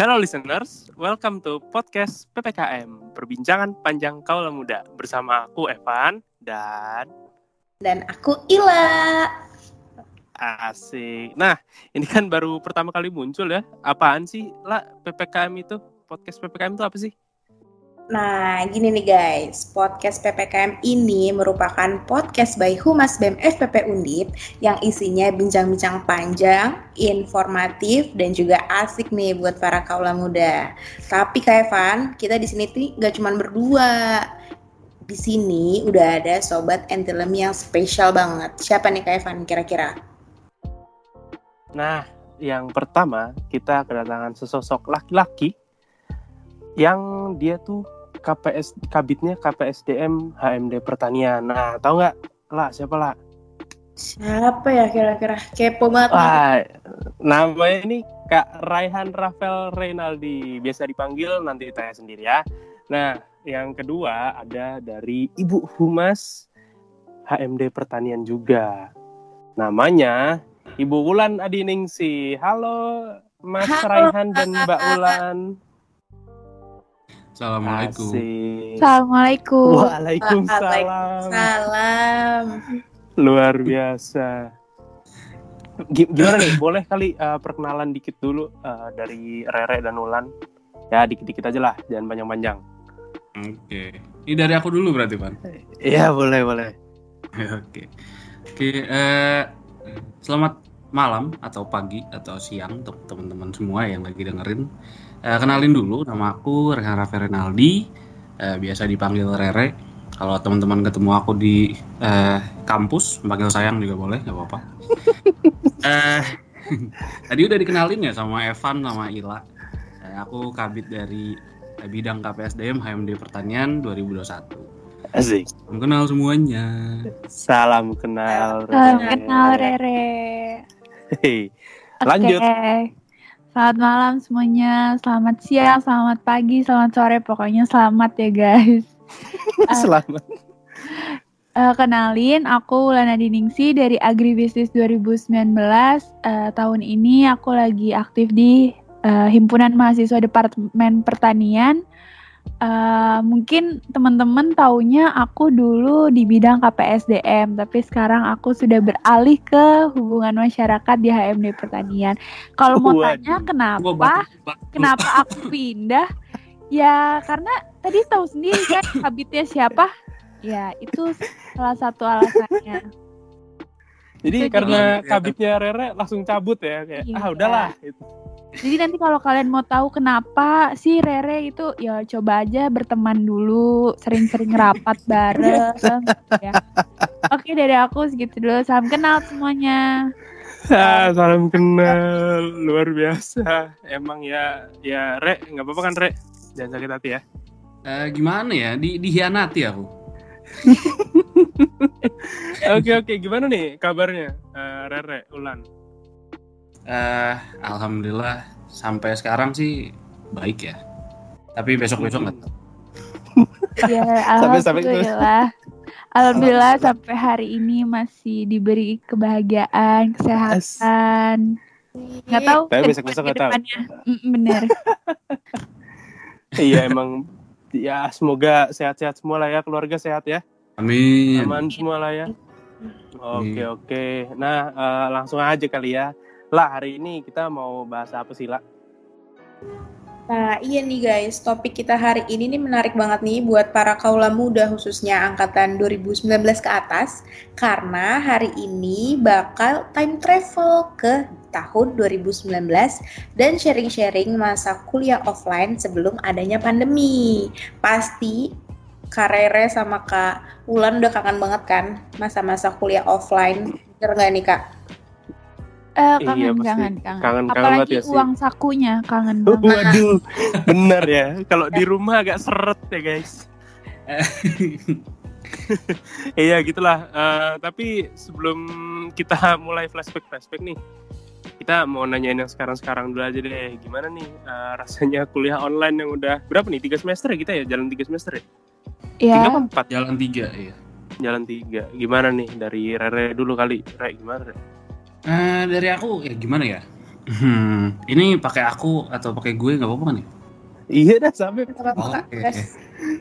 Hello listeners, welcome to podcast PPKM, perbincangan panjang kaula muda bersama aku Evan dan Dan aku Ila. Asik. Nah, ini kan baru pertama kali muncul ya. Apaan sih lah PPKM itu? Podcast PPKM itu apa sih? Nah, gini nih guys, podcast PPKM ini merupakan podcast by Humas BEM FPP Undip yang isinya bincang-bincang panjang, informatif, dan juga asik nih buat para kaula muda. Tapi Kak Evan, kita di sini tuh gak cuma berdua. Di sini udah ada sobat Entilem yang spesial banget. Siapa nih Kak Evan kira-kira? Nah, yang pertama kita kedatangan sesosok laki-laki yang dia tuh KPS kabitnya KPSDM HMD Pertanian. Nah, tahu nggak lah siapa lah? Siapa ya kira-kira? Kepo banget. Wah, namanya ini Kak Raihan Rafael Reynaldi, biasa dipanggil nanti tanya sendiri ya. Nah, yang kedua ada dari Ibu Humas HMD Pertanian juga. Namanya Ibu Wulan Adiningsi. Halo Mas Halo, Raihan dan Mbak Wulan. Assalamualaikum. Asik. Assalamualaikum. Waalaikumsalam. Salam. Luar biasa. Gi- Gimana nih? Boleh kali uh, perkenalan dikit dulu uh, dari Rere dan Ulan. Ya dikit-dikit aja lah, jangan panjang-panjang. Oke. Ini dari aku dulu berarti, Pan. Iya boleh boleh. Oke. Oke, eh selamat malam atau pagi atau siang untuk teman-teman semua yang lagi dengerin. Eh, kenalin dulu nama aku Rehan Rafael Renaldi, eh, biasa dipanggil Rere. Kalau teman-teman ketemu aku di eh, kampus, panggil sayang juga boleh, nggak apa-apa. eh, tadi udah dikenalin ya sama Evan sama Ila. Eh, aku kabit dari eh, bidang KPSDM HMD Pertanian 2021. Asik. Salam kenal semuanya. Salam kenal. Salam kenal Rere. Hei, Oke. Lanjut. Selamat malam semuanya. Selamat siang, selamat pagi, selamat sore. Pokoknya selamat ya guys. Selamat. Eh, kenalin, aku Lana Diningsi dari Agribisnis 2019. Eh, tahun ini aku lagi aktif di eh, Himpunan Mahasiswa Departemen Pertanian. Eh, mungkin teman-teman taunya aku dulu di bidang KPSDM, tapi sekarang aku sudah beralih ke hubungan masyarakat di HMD Pertanian. Kalau mau tanya kenapa, kenapa aku pindah? Ya karena tadi tahu sendiri kan kabitnya siapa? Ya itu salah satu alasannya. Jadi Jadi- karena kabitnya Rere langsung cabut ya kayak Iya. ah udahlah. Gitu. Jadi nanti kalau kalian mau tahu kenapa si Rere itu ya coba aja berteman dulu, sering-sering rapat bareng. ya. Oke dari aku segitu dulu. Salam kenal semuanya. Ah, salam kenal luar biasa. Emang ya ya Re nggak apa-apa kan Re? Jangan sakit hati ya. Eh, gimana ya? Di dihianati aku. Oke oke gimana nih kabarnya Eh, Rere Ulan? Eh, alhamdulillah sampai sekarang sih baik ya. Tapi besok-besok nggak tahu. Ya Sampai- sampai- alhamdulillah. Alhamdulillah sampai hari ini masih diberi kebahagiaan, kesehatan. Nggak tahu. Tapi ke besok-besok depan- nggak tahu. ke depannya. Mm, bener. iya emang ya semoga sehat-sehat semua lah ya keluarga sehat ya. Amin. aman semua lah ya. Oke Amin. oke. Nah eh, langsung aja kali ya. Lah hari ini kita mau bahas apa sih lah Nah, iya nih guys, topik kita hari ini nih menarik banget nih buat para kaula muda khususnya angkatan 2019 ke atas karena hari ini bakal time travel ke tahun 2019 dan sharing-sharing masa kuliah offline sebelum adanya pandemi. Pasti Kak Rere sama Kak Ulan udah kangen banget kan masa-masa kuliah offline. Bener nggak nih Kak? Eh, Iya, kangen, pasti. kangen, kangen. Kangen- kangen Apalagi banget ya sih. uang sakunya kangen banget. waduh bener ya. Kalau di rumah agak seret ya guys. Iya gitulah. Eh, tapi sebelum kita mulai flashback flashback nih kita mau nanyain yang sekarang-sekarang dulu aja deh. Gimana nih eh, rasanya kuliah online yang udah berapa nih? Tiga semester ya kita ya? Jalan tiga semester ya? Ya, tiga empat? Jalan tiga ya. jalan tiga. Gimana nih? Dari Rere dulu kali. Re gimana Re? Eh, dari aku ya gimana ya? Hmm, ini pakai aku atau pakai gue nggak apa-apa kan ya? Iya dah sampai. Oke. Gas.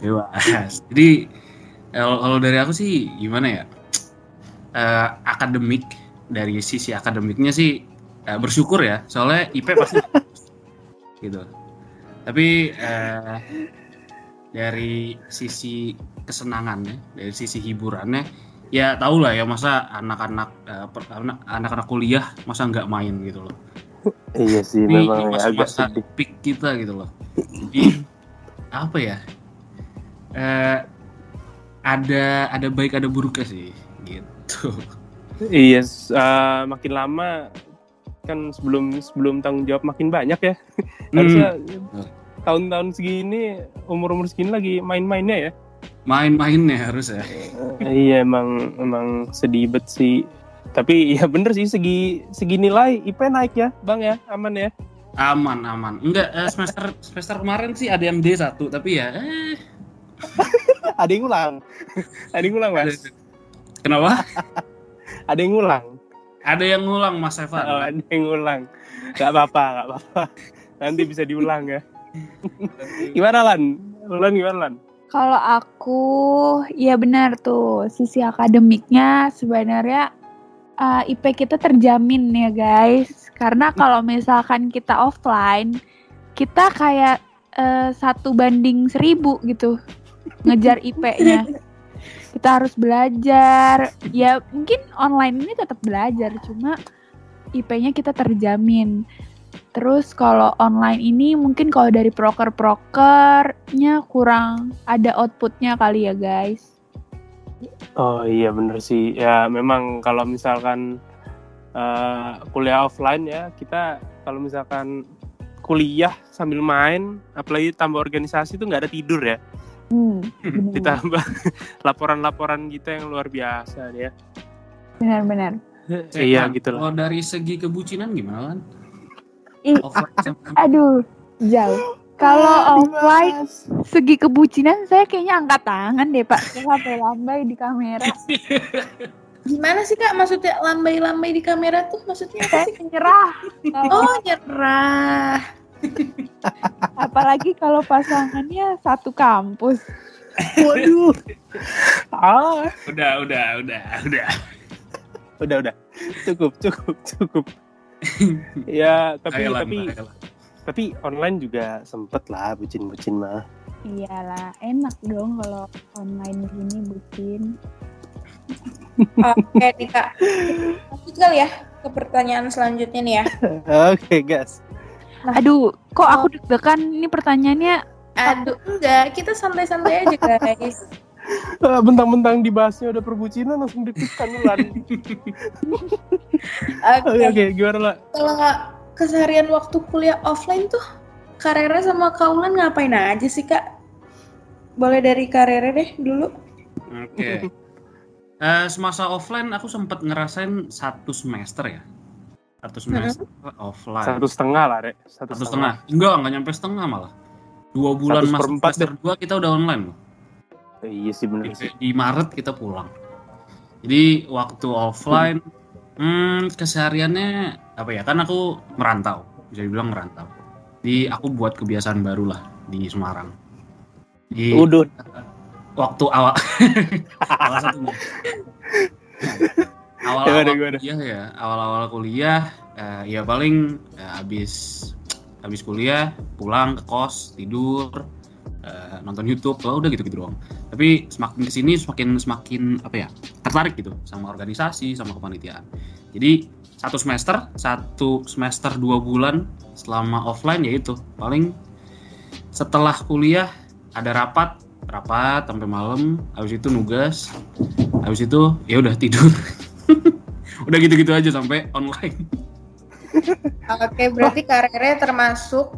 Bebas. Jadi kalau dari aku sih gimana ya? Eh, akademik dari sisi akademiknya sih eh, bersyukur ya. Soalnya IP pasti gitu. Tapi eh, dari sisi kesenangannya, dari sisi hiburannya, ya tau lah ya masa anak-anak anak- anak-anak kuliah masa nggak main gitu loh. Iya sih Ini memang agak masa-masa sedih. peak kita gitu loh. Jadi apa ya? Eh, ada ada baik ada buruknya sih gitu. Iya, s- eh, makin lama kan sebelum sebelum tanggung jawab makin banyak ya. Harusnya tahun-tahun segini umur-umur segini lagi main-mainnya ya. Main-mainnya harus ya. Eh, iya emang emang sedih bet sih. Tapi ya bener sih segi segi nilai IP naik ya, Bang ya, aman ya. Aman aman. Enggak eh, semester semester kemarin sih ada yang D1 tapi ya eh Ada yang ngulang. Ada yang ngulang, Mas. kenapa? Ada yang ngulang. Ada yang ngulang Mas Evan. Oh, ada yang ngulang. Gak apa-apa, gak apa-apa. Nanti bisa diulang ya. Gimana Lan? Lan gimana Lan? Kalau aku, ya benar tuh, sisi akademiknya sebenarnya uh, IP kita terjamin ya guys. Karena kalau misalkan kita offline, kita kayak uh, satu banding seribu gitu ngejar IP-nya. Kita harus belajar. Ya mungkin online ini tetap belajar, cuma IP-nya kita terjamin. Terus kalau online ini mungkin kalau dari proker-prokernya kurang ada outputnya kali ya guys. Oh iya bener sih. Ya memang kalau misalkan eh, kuliah offline ya, kita kalau misalkan kuliah sambil main, apalagi tambah organisasi itu nggak ada tidur ya. Hmm, Ditambah laporan-laporan kita yang luar biasa ya. benar-benar. Iya Evan, gitu lah. Kalau dari segi kebucinan gimana sama- aduh, jauh. Kalau offline segi kebucinan saya kayaknya angkat tangan deh pak. Saya sampai lambai di kamera. Gimana sih kak maksudnya lambai-lambai di kamera tuh maksudnya apa sih? menyerah. Kalau- Oh nyerah. apalagi kalau pasangannya satu kampus. Waduh. ah, udah udah udah udah. udah udah. Cukup, cukup, cukup. ya, tapi Ayolah, tapi ayolah. tapi online juga sempet lah bucin-bucin mah. Iyalah, enak dong kalau online gini bucin. Oke nih kak. Lanjut kali ya ke pertanyaan selanjutnya nih ya. Oke, guys. Aduh, kok aku deg-degan ini pertanyaannya Aduh enggak, kita santai-santai aja guys. Ah, Bentang-bentang dibahasnya udah perbucinan langsung deg-degan Lan. Oke. Oke, oke, gimana lah? Kalau keseharian waktu kuliah offline tuh karirnya sama kaulan ngapain aja sih kak? Boleh dari karirnya deh dulu. Oke. Eh, semasa offline aku sempat ngerasain satu semester ya. Satu semester offline. Satu setengah lah, Rek. Satu, Satu setengah. Enggak, enggak nyampe setengah malah. Dua bulan masuk semester dua kita udah online loh. Iya sih bener Di, Maret kita pulang. Jadi waktu offline, hmm, kesehariannya apa ya? Kan aku merantau, bisa dibilang merantau. Jadi aku buat kebiasaan baru lah di Semarang. Di Udah. waktu awal satunya. awal awal Gimana, gimana? kuliah ya awal awal kuliah eh, ya paling eh, habis habis kuliah pulang ke kos tidur eh, nonton YouTube oh, udah gitu gitu doang tapi semakin ke sini semakin semakin apa ya tertarik gitu sama organisasi sama kepanitiaan. Jadi satu semester satu semester dua bulan selama offline ya itu. Paling setelah kuliah ada rapat rapat sampai malam habis itu nugas habis itu ya udah tidur. Udah gitu-gitu aja sampai online. Oke, berarti karirnya termasuk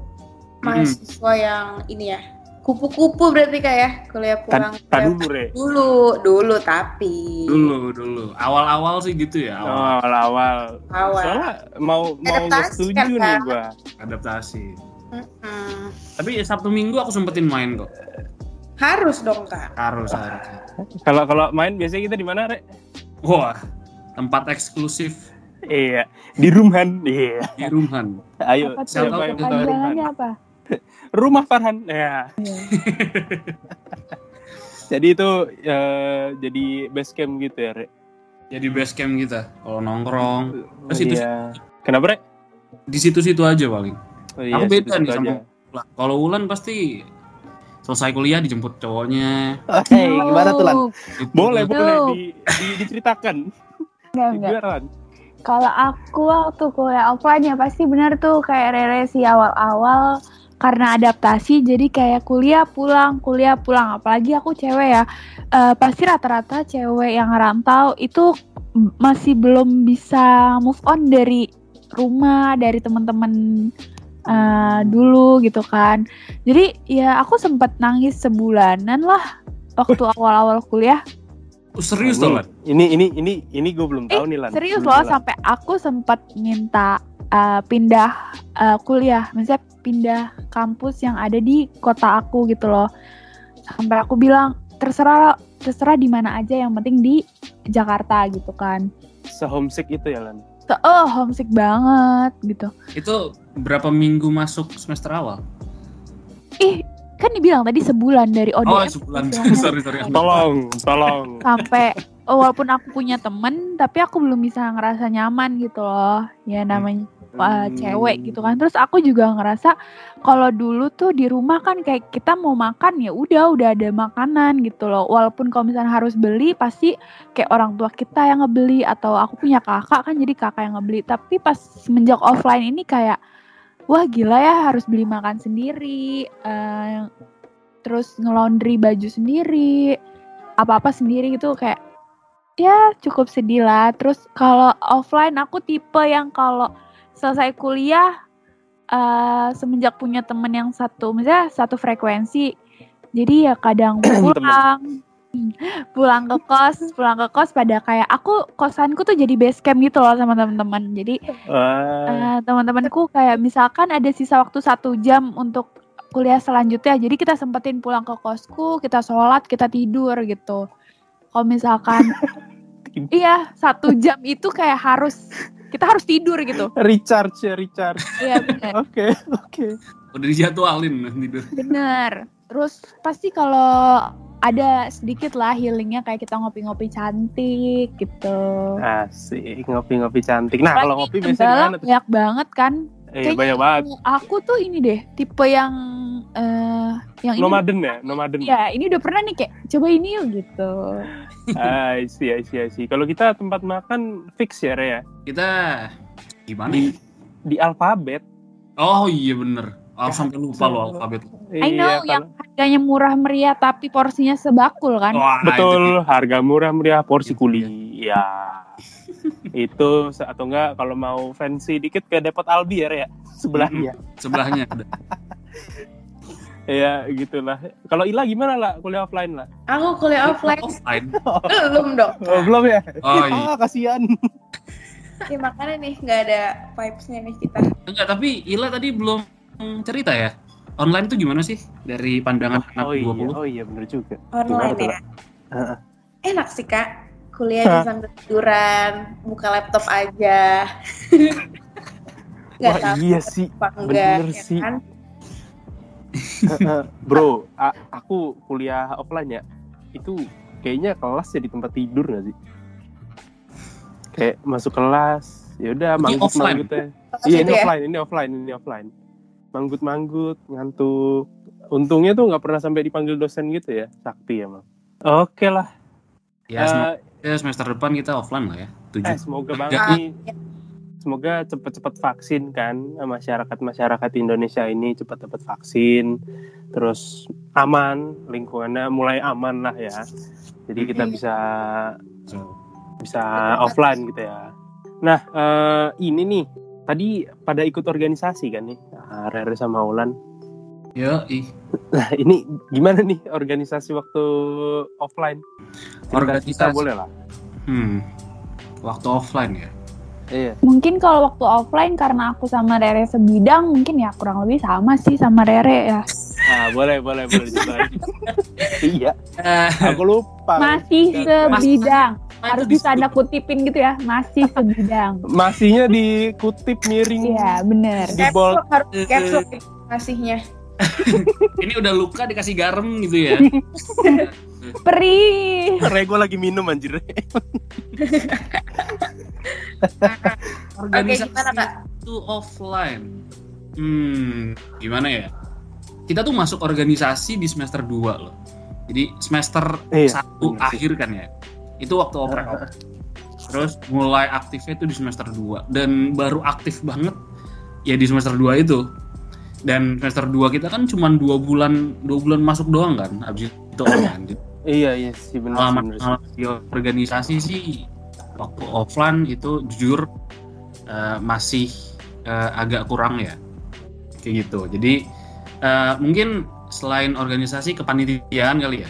mahasiswa yang ini ya. Kupu-kupu berarti kak ya kuliah pulang. Tan dulu, Rek. dulu, dulu tapi dulu dulu awal-awal sih gitu ya Oh, awal awal-awal. awal. Soalnya mau mau nggak Adaptasi setuju kan, nih gua. adaptasi Mm-mm. tapi sabtu minggu aku sempetin main kok Harus dong kak. harus harus Kalau kalau main biasanya kita di mana, Rek? wah tempat eksklusif Iya, di Rumhan. Iya. di Rumhan. Ayo, siapa yang mau tahu Kepanjangannya Rumhan? apa? Rumah Farhan. Ya. Iya. Jadi itu eh, jadi base camp gitu ya, Re? Jadi base camp kita. Kalau nongkrong Terus itu- Iya. Kenapa, Re? di situ-situ aja paling. Oh, iya, Aku beda nih sama. Ulan. Kalau Ulan pasti selesai kuliah dijemput cowoknya. Hey, gimana tuh, Lan? Gitu. Boleh, boleh di, di- diceritakan. Enggak? Kalau aku waktu kuliah offline ya pasti benar tuh kayak Rere sih awal-awal karena adaptasi jadi kayak kuliah pulang kuliah pulang. Apalagi aku cewek ya. Eh, pasti rata-rata cewek yang rantau itu masih belum bisa move on dari rumah dari teman-teman eh, dulu gitu kan. Jadi ya aku sempat nangis sebulanan lah waktu awal-awal kuliah. Oh, serius Lan? Ini ini ini ini gue belum tahu nih, Lan. Eh, serius loh sampai aku sempat minta uh, pindah uh, kuliah, misalnya pindah kampus yang ada di kota aku gitu loh. Sampai aku bilang terserah terserah di mana aja yang penting di Jakarta gitu kan. Se-homesick itu ya, Lan. So, oh homesick banget gitu. Itu berapa minggu masuk semester awal? Ih kan dibilang tadi sebulan dari ODM Oh, sebulan. sorry, sorry. Tolong, tolong. sampai oh, walaupun aku punya temen tapi aku belum bisa ngerasa nyaman gitu loh ya namanya uh, cewek gitu kan. Terus aku juga ngerasa kalau dulu tuh di rumah kan kayak kita mau makan ya udah udah ada makanan gitu loh. Walaupun kalau misalnya harus beli pasti kayak orang tua kita yang ngebeli atau aku punya kakak kan jadi kakak yang ngebeli. Tapi pas semenjak offline ini kayak wah gila ya harus beli makan sendiri eh, terus ngelondri baju sendiri apa-apa sendiri gitu. Kayak ya cukup sedih lah. Terus kalau offline aku tipe yang kalau selesai kuliah eh, semenjak punya temen yang satu misalnya satu frekuensi jadi ya kadang pulang. Pulang ke kos pulang ke kos pada kayak aku kosanku tuh jadi base camp gitu loh sama teman-teman jadi Wah. Eh, teman-temanku kayak misalkan ada sisa waktu satu jam untuk kuliah selanjutnya jadi kita sempetin pulang ke kosku kita sholat kita tidur gitu. Kalau misalkan iya satu jam itu kayak harus kita harus tidur gitu recharge ya, recharge. iya bener Oke, oke. Udah dijadwalin tidur. bener terus pasti kalau ada sedikit lah healingnya kayak kita ngopi-ngopi cantik gitu Asik, ngopi-ngopi cantik. Nah, kalau ngopi biasanya Kendala gimana tuh? banyak banget kan Eh, kayaknya banyak banget. aku tuh ini deh tipe yang eh yang ini Nomaden ya, nomaden. Ya, ini udah pernah nih kayak coba ini yuk gitu. Ah, see, I see. Kalau kita tempat makan fix ya, Re, ya? Kita gimana? Di, di alfabet. Oh iya bener. Oh, Ya, sampai lupa lo alfabet. I know Iya, yang harganya murah meriah tapi porsinya sebakul kan. Wah, Betul, itu harga murah meriah porsi kuli. Ya. Itu atau enggak kalau mau fancy dikit ke Depot Albi ya, ya? Sebelahnya. sebelahnya ada. ya, gitulah. Kalau Ila gimana lah kuliah offline lah? Aku kuliah offline Offline. belum dong. Oh, belum ya? Oh iya. Ah, kasihan. Ya makanya nih nggak ada vibes-nya nih kita. Enggak, tapi Ila tadi belum cerita ya. Online tuh gimana sih dari pandangan anak Oh iya, 20? oh iya bener juga. Online Gimana ya. Heeh. Enak sih kak. Kuliah di sambil tiduran, buka laptop aja. Nggak Wah, tahu iya sih. bener ya sih. kan? Heeh. Bro, a- aku kuliah offline ya. Itu kayaknya kelas jadi tempat tidur gak sih? Kayak masuk kelas, ya udah Ini manggut manggut ya. Iya ini ya. offline, ini offline, ini offline. Manggut manggut, ngantuk. Untungnya tuh nggak pernah sampai dipanggil dosen gitu ya, sakti emang. Oke lah. Ya, Eh, ya, semester depan kita offline lah ya. Tujuh. eh, semoga banget nih. Semoga cepet-cepet vaksin kan masyarakat masyarakat Indonesia ini cepat dapat vaksin, terus aman lingkungannya mulai aman lah ya. Jadi kita bisa bisa offline gitu ya. Nah eh, ini nih tadi pada ikut organisasi kan nih, Rere sama Ulan. Ya, ih. Nah ini gimana nih organisasi waktu offline? Cerita kita Organisasi. boleh lah. Hmm. Waktu offline ya. Iya. Mungkin kalau waktu offline karena aku sama Rere sebidang mungkin ya kurang lebih sama sih sama Rere ya. Ah boleh boleh boleh iya. Eh, Aku lupa. Masih Mas- sebidang. Nah, harus bisa anda kutipin gitu ya masih sebidang Masihnya dikutip miring. iya bener Di bold. harus ngasihnya. ini udah luka dikasih garam gitu ya. perih Rego lagi minum anjir. Organisasi gimana, Kak? itu offline. Hmm, gimana ya? Kita tuh masuk organisasi di semester 2 loh. Jadi semester Iya, satu akhir kan ya. Itu waktu oprek. Terus mulai aktifnya itu di semester 2 dan baru aktif banget ya di semester 2 itu. Dan semester 2 kita kan cuma dua bulan dua bulan masuk doang kan. Abis itu online. Jadi Iya iya sih benar sih, pengalaman benar sih. pengalaman di organisasi sih waktu offline itu jujur eh, masih eh, agak kurang ya kayak gitu jadi eh, mungkin selain organisasi kepanitiaan kali ya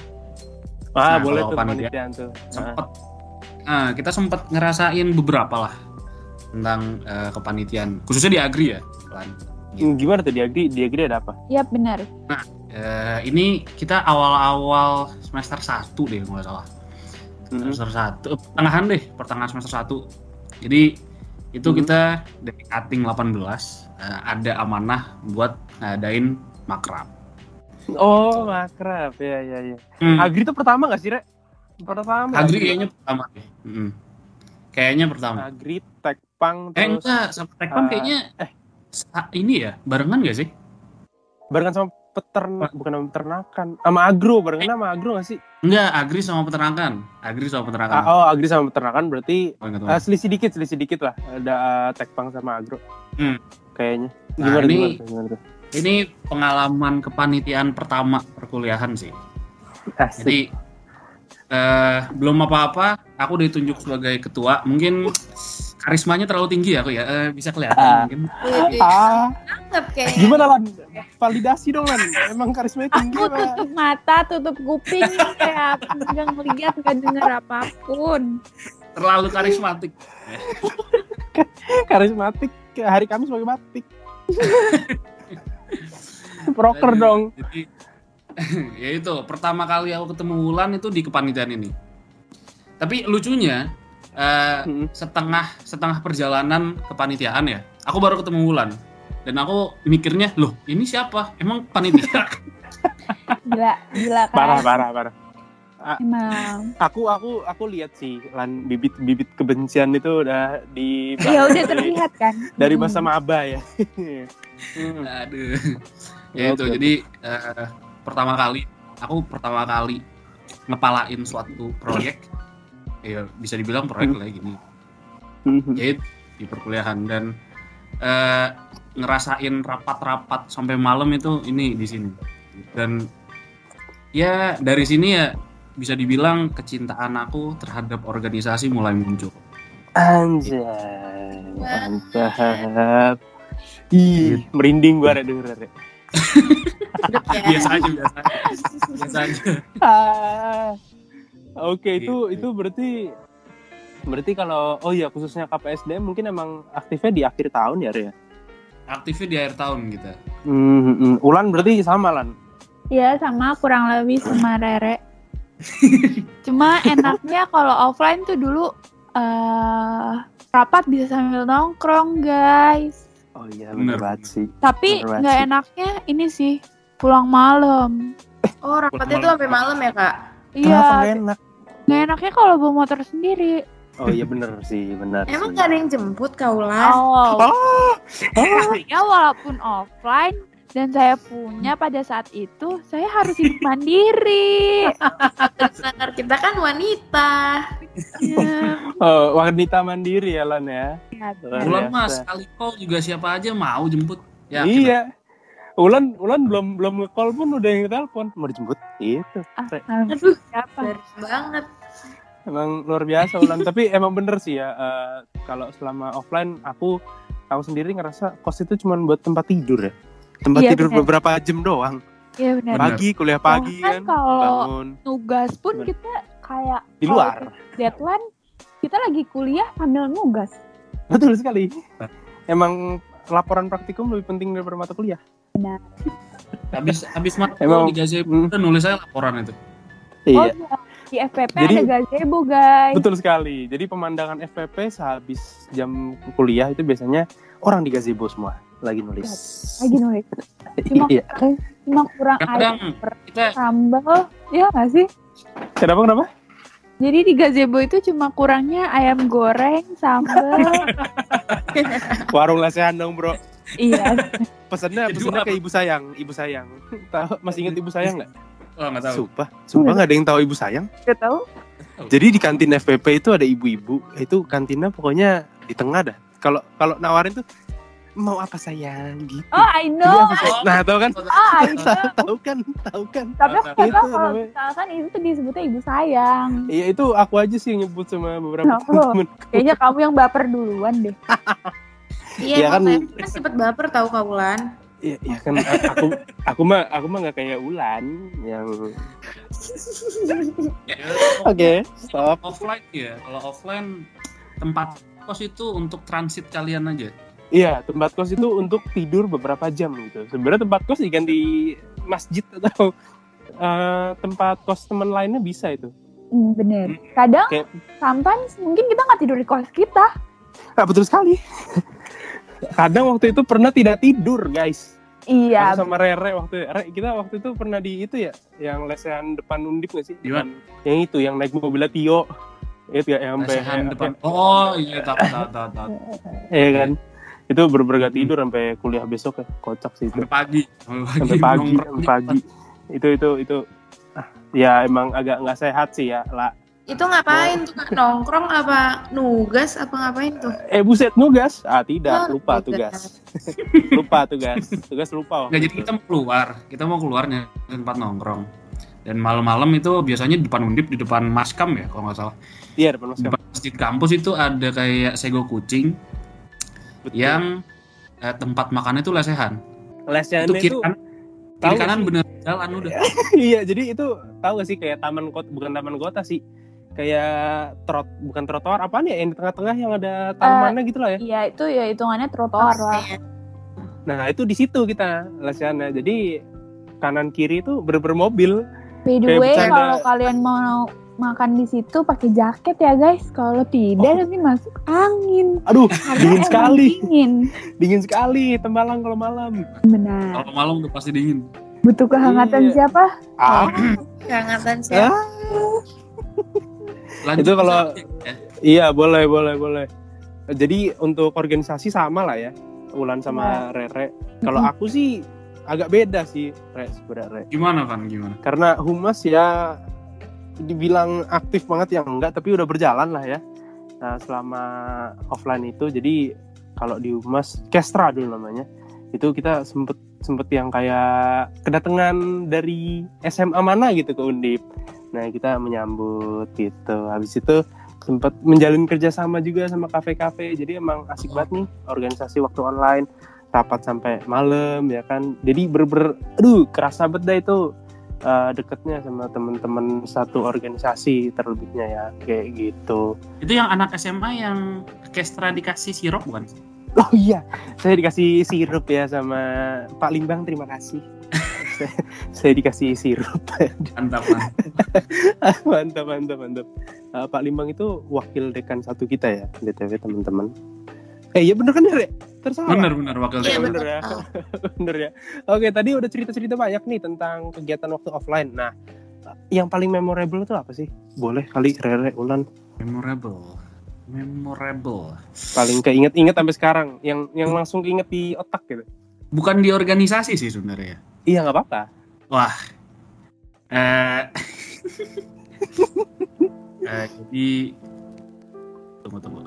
Ah, Nah, boleh tuh panitia. panitiaan tuh. Ah. sempet eh, kita sempat ngerasain beberapa lah tentang eh, kepanitiaan khususnya di agri ya. Hmm, Gimana tuh di Agri? Di Agri ada apa? iya bener Eh, ini kita awal-awal semester 1 deh kalau nggak salah Mm-mm. semester satu eh, pertengahan deh pertengahan semester satu jadi itu Hmm. kita dari cutting 18 eh, ada amanah buat ngadain makrab Oh, makrab. Ya ya ya. Hmm, Agri tuh pertama gak sih, Rek? Pertama. agri nggak kayaknya pertama deh Mm-mm. kayaknya pertama Agri, Tekpang, eh terus enggak sama tekpang eh, kayaknya eh. Ini ya barengan gak sih barengan sama peternak, bukan sama peternakan. Sama agro, barengan sama agro gak sih? enggak agri sama peternakan agri sama peternakan Ah, oh, agri sama peternakan berarti Oh, eh, banget. selisih dikit, selisih dikit lah. Ada eh, Tekpang sama agro. Hmm. Kayaknya. Nah, Gimana, ini- gimana, gimana tuh? ini pengalaman kepanitiaan pertama perkuliahan sih Asik. Jadi eh, belum apa-apa, aku ditunjuk sebagai ketua. Mungkin karismanya terlalu tinggi ya aku ya, Eh, bisa kelihatan Ah. mungkin. Ah, gimana lan? Validasi dong lan. Emang karismanya tinggi aku apa? tutup mata tutup kuping kayak nggak ngeliat nggak denger apa pun Terlalu karismatik. Karismatik. Hari Kamis pakai batik. Proker Jadi- dong. Jadi ya itu pertama kali aku ketemu Wulan itu di kepanitiaan ini. Tapi lucunya eh, Hmm. setengah setengah perjalanan kepanitiaan ya, aku baru ketemu Wulan. Dan aku mikirnya, loh ini siapa? Emang panitia? gila gila kan Parah, parah, parah. emang Aku aku aku lihat sih lan bibit-bibit kebencian itu udah di ya udah dari- terlihat kan dari Hmm. masa maba ya. Aduh. ya itu jadi eh, pertama kali aku pertama kali ngepalain suatu proyek. Ya bisa dibilang proyek lah ya gini. Hmm. yaitu di perkuliahan. Dan eh, ngerasain rapat-rapat sampai malam itu ini di sini. Dan ya dari sini ya bisa dibilang kecintaan aku terhadap organisasi mulai muncul. Anjay, mantap. Ih, merinding gua ada denger. Biasa aja biasa aja biasa aja Ah. Oke, itu Gitu. itu berarti berarti kalau oh ya khususnya KPSDM mungkin emang aktifnya di akhir tahun ya, Re, ya. aktifnya di akhir tahun kita Hmm, hmm. Ulan berarti sama lan. ya sama kurang lebih sama Rere cuma enaknya kalau offline tuh dulu eh rapat bisa sambil nongkrong guys Oh iya Bener. bener banget sih. tapi nggak enaknya ini sih pulang malam Oh, rapatnya tuh sampai malam ya, Kak? Iya nggak enak? nggak enaknya kalau bawa motor sendiri Oh iya bener sih, bener. Emang sih. gak ada yang jemput, Kaulas? oh Oh, ya walaupun offline dan saya punya pada saat itu saya harus hidup mandiri Benar, kita kan wanita. ya, oh, wanita mandiri ya lan ya. ya, biasa. mas sekali call juga siapa aja mau jemput ya iya. Ulan Ulan belum belum nge-call pun udah yang telepon mau dijemput. Itu. ah, Re. Aduh, siapa banget. Emang luar biasa Ulan, tapi emang bener sih ya eh, kalau selama offline aku aku sendiri ngerasa kos itu cuma buat tempat tidur ya. Tempat Iya, tidur bener. beberapa jam doang. Iya benar. Pagi kuliah pagi Bahkan kan, kalau bangun nugas pun Bener. kita kayak di luar. deadline kita lagi kuliah sambil nugas. Betul sekali. Emang laporan praktikum lebih penting daripada mata kuliah. habis habis matkul Emang- di Gazebo Hmm. nulis saya laporan itu Oh Iya. iya. Di FPP Jadi- ada gazebo guys. Betul sekali. Jadi pemandangan FPP sehabis jam kuliah itu biasanya orang di gazebo semua lagi nulis. Lagi nulis. Cuma, Iya. cuma kurang Kadang ayam kita sambal, ya nggak sih? Kenapa kenapa? Jadi di gazebo itu cuma kurangnya ayam goreng, sambal. Warung lesehan dong, Bro. iya. Pesannya pesannya ke ibu sayang, ibu sayang. Tahu masih ingat ibu sayang nggak? oh nggak tahu. Sumpah, sumpah nggak ada yang tahu ibu sayang. Gak tahu. Jadi di kantin FPP itu ada ibu-ibu, itu kantinnya pokoknya di tengah dah. Kalau kalau nawarin tuh mau apa sayang gitu. Oh, I know. Nah, tahu kan? Ah, I know. tahu kan? Tahu kan? Tapi aku Itu tahu kalau misalkan itu tuh disebutnya ibu sayang. Iya itu aku aja sih yang nyebut sama beberapa Kenapa? temen Kayaknya kamu yang baper duluan deh. Iya, Ya kan- saya kan sempet baper tahu Kaulan. Iya, iya kan aku aku mah aku mah nggak kayak Ulan yang Ya, Oke, stop. offline ya. Kalau offline tempat kos itu untuk transit kalian aja. Iya, tempat kos itu untuk tidur beberapa jam gitu. Sebenarnya tempat kos ikan di masjid atau eh, tempat kos teman lainnya bisa itu. Hmm, bener. Kadang, Kayak- sometimes mungkin kita nggak tidur di kos kita. Ah, betul sekali. Kadang waktu itu pernah tidak tidur, guys. Iya. Aku sama Rere waktu Re, kita waktu itu pernah di itu ya, yang lesehan depan Undip nggak sih? Di mana? Yang itu, yang naik mobilnya Tio. Itu ya, yang sampai Lesehan depan. Oh iya tahu tahu tahu tahu. Iya kan? Itu bener-bener gak tidur sampai kuliah besok ya. Kocak sih itu. Sampai pagi. Sampai pagi, nongkrong. sampai pagi. Itu itu itu ah, ya emang agak nggak sehat sih ya, lah. Itu ngapain tuh Kak? Nongkrong apa nugas apa ngapain tuh? Eh buset nugas? Ah tidak, Oh, lupa tugas. lupa tugas. Tugas lupa. Nggak jadi kita mau keluar, kita mau keluar nyari tempat nongkrong. Dan malam-malam itu biasanya di depan undip di depan maskam ya kalau nggak salah. Iya depan mas Di depan masjid kampus itu ada kayak sego kucing Betul. yang eh, tempat makannya itu lesehan. lesnya itu itu, kiri kanan, tahu kiri kanan sih? bener jalan udah. iya jadi itu tahu gak sih kayak taman kota bukan taman kota sih kayak trot bukan trotoar apaan ya yang di tengah-tengah yang ada tanamannya gitu lah ya Iya, itu ya hitungannya trotoar lah. Iya. nah itu di situ kita lesnya jadi kanan kiri itu bener-bener mobil By the way, kalau kalian mau makan di situ pakai jaket ya guys. Kalau tidak Oh. nanti masuk angin. aduh Karena dingin sekali Dingin. dingin sekali tembalang kalau malam Benar. Kalau malam udah pasti dingin. Butuh kehangatan Iya. siapa? ah Kehangatan siapa? Ah. Lanjut Itu kalau- ya. iya boleh boleh boleh jadi untuk organisasi sama lah ya Ulan sama Rere kalau aku sih agak beda sih Re sebenarnya gimana kan gimana? karena humas ya dibilang aktif banget yang enggak tapi udah berjalan lah ya. Nah, selama offline itu jadi kalau di humas kestra dulu namanya. Itu kita sempet sempet yang kayak kedatangan dari SMA mana gitu ke Undip. Nah kita menyambut gitu. Habis itu sempet menjalin kerjasama juga sama kafe-kafe. Jadi emang asik banget nih organisasi waktu online. Rapat sampai malam ya kan. Jadi ber-ber aduh kerasa dah itu uh, deketnya sama teman-teman satu organisasi terlebihnya ya kayak gitu. Itu yang anak SMA yang kestra dikasih sirup bukan? oh iya saya dikasih sirup ya sama Pak Limbang terima kasih. Saya, saya dikasih sirup. Mantap kan. mantap mantap mantap. Uh, Pak Limbang itu wakil dekan satu kita ya btw teman-teman eh iya bener kan ya Re? tersalah Bener bener wakil Iya bener ya. bener ya oke tadi udah cerita-cerita banyak nih tentang kegiatan waktu offline nah yang paling memorable itu apa sih boleh kali Rere Ulan Memorable. Memorable. paling keinget-inget sampai sekarang yang yang langsung keinget di otak gitu Bukan di organisasi sih sebenarnya. iya nggak apa-apa Wah. Eh. eh jadi tunggu tunggu.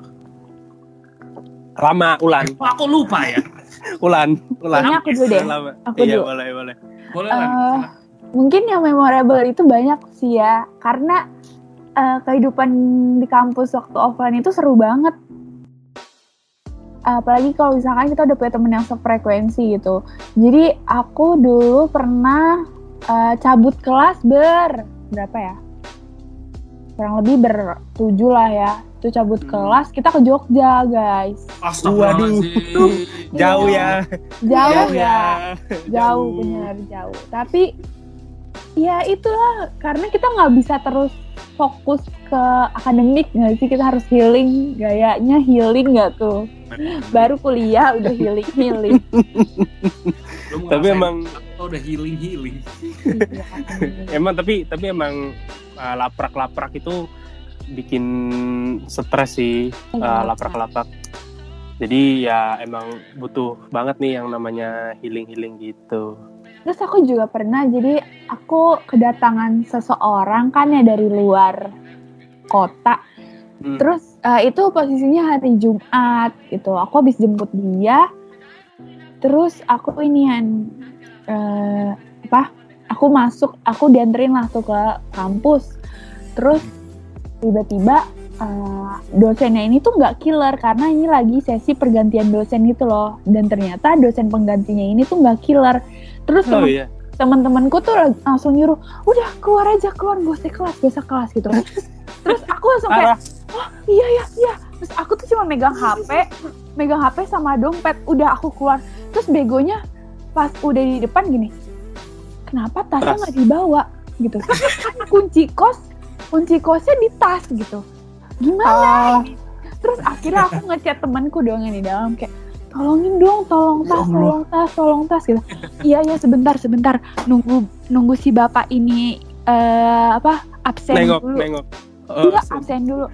Lama Ulan Kok aku lupa ya? Ulan Ulan Kayaknya aku dulu deh. lama Aku iya dulu. boleh boleh Boleh Eh, kan? Mungkin yang memorable itu banyak sih ya. Karena eh, kehidupan di kampus waktu offline itu seru banget. Apalagi kalau misalkan kita udah punya temen yang sefrekuensi gitu. Jadi aku dulu pernah eh, cabut kelas ber berapa ya? Kurang lebih bertujuh lah ya. Itu cabut Hmm. kelas kita ke Jogja guys. Astagfirullahaladzim. jauh Iya. ya Jauh Jauh ya. jauh bener jauh tapi ya itulah karena kita nggak bisa terus fokus ke akademik nggak sih kita harus healing gayanya healing nggak tuh baru kuliah udah healing healing Tapi emang udah healing healing. Iya. emang tapi tapi emang uh, laprak-laprak itu bikin stres sih uh, Iya. laprak-laprak. Jadi ya emang butuh banget nih yang namanya healing-healing gitu. Terus aku juga pernah, jadi aku kedatangan seseorang kan ya dari luar kota. Hmm. Terus eh, itu posisinya hari Jumat gitu. Aku habis jemput dia. Terus aku inian eh, apa? Aku masuk, aku dianterin lah tuh ke kampus. Terus tiba-tiba eh, dosennya ini tuh nggak killer karena ini lagi sesi pergantian dosen gitu loh. Dan ternyata dosen penggantinya ini tuh nggak killer. Terus Oh temen- iya. teman-temanku tuh langsung nyuruh udah keluar aja keluar gak usah kelas usah kelas gitu terus aku langsung kayak oh iya ya iya terus aku tuh cuma megang HP megang HP sama dompet udah aku keluar terus begonya pas udah di depan gini kenapa tasnya Tas. nggak dibawa gitu kan kunci kos kunci kosnya di tas gitu. Gimana? Ini terus akhirnya aku ngechat temanku dong yang di dalam kayak tolongin dong tolong Ya tas tolong tas tolong tas gitu. Iya iya sebentar sebentar. Nunggu nunggu si bapak ini eh apa absen Nengok, dulu. nengok. Oh, iya sen- absen. dulu.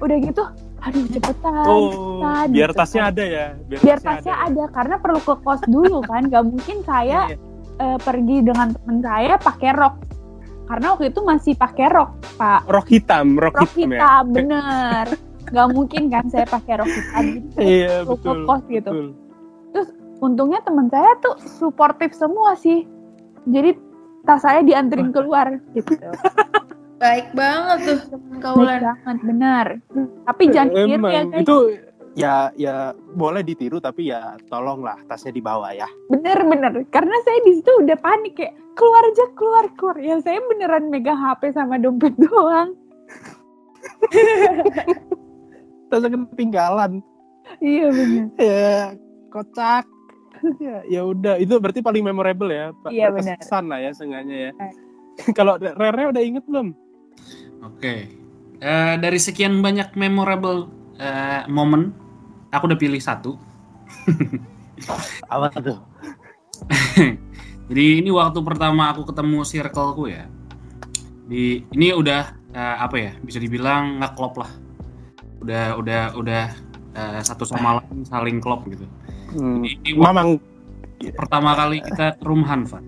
Udah gitu aduh cepetan oh, cepetan, biar gitu. tasnya kan. ada ya. Biar, biar tasnya ada karena perlu ke kos dulu kan. Gak mungkin saya Iya, iya. eh, pergi dengan temen saya pakai rok karena waktu itu masih pakai rok pak Rok hitam, rok, rok hitam, ya. hitam bener nggak mungkin kan saya pakai rok hitam saya Iya, betul. kos gitu betul. untungnya teman saya tuh suportif semua sih jadi tas saya dianterin keluar gitu Baik banget tuh Baik kaulan. banget benar tapi jangan kiri ya guys itu ya ya boleh ditiru tapi ya tolonglah tasnya dibawa ya. bener bener karena saya di situ udah panik kayak keluar aja keluar keluar ya saya beneran megang HP sama dompet doang Tasnya ketinggalan. iya bener Ya, kocak. ya, ya udah itu berarti paling memorable ya. Pak. Iya, benar. Lah ya seenggaknya ya. Eh. Kalau Rere udah inget belum? Oke. Eh, dari sekian banyak memorable eh, momen, aku udah pilih satu. Apa tuh? Jadi ini waktu pertama aku ketemu circleku ya. Di ini udah eh, apa ya? Bisa dibilang ngeklop lah. Udah udah udah eh, satu sama lain saling klop gitu. Hmm. Ini Mamang pertama kali kita ke Rumhan, Van.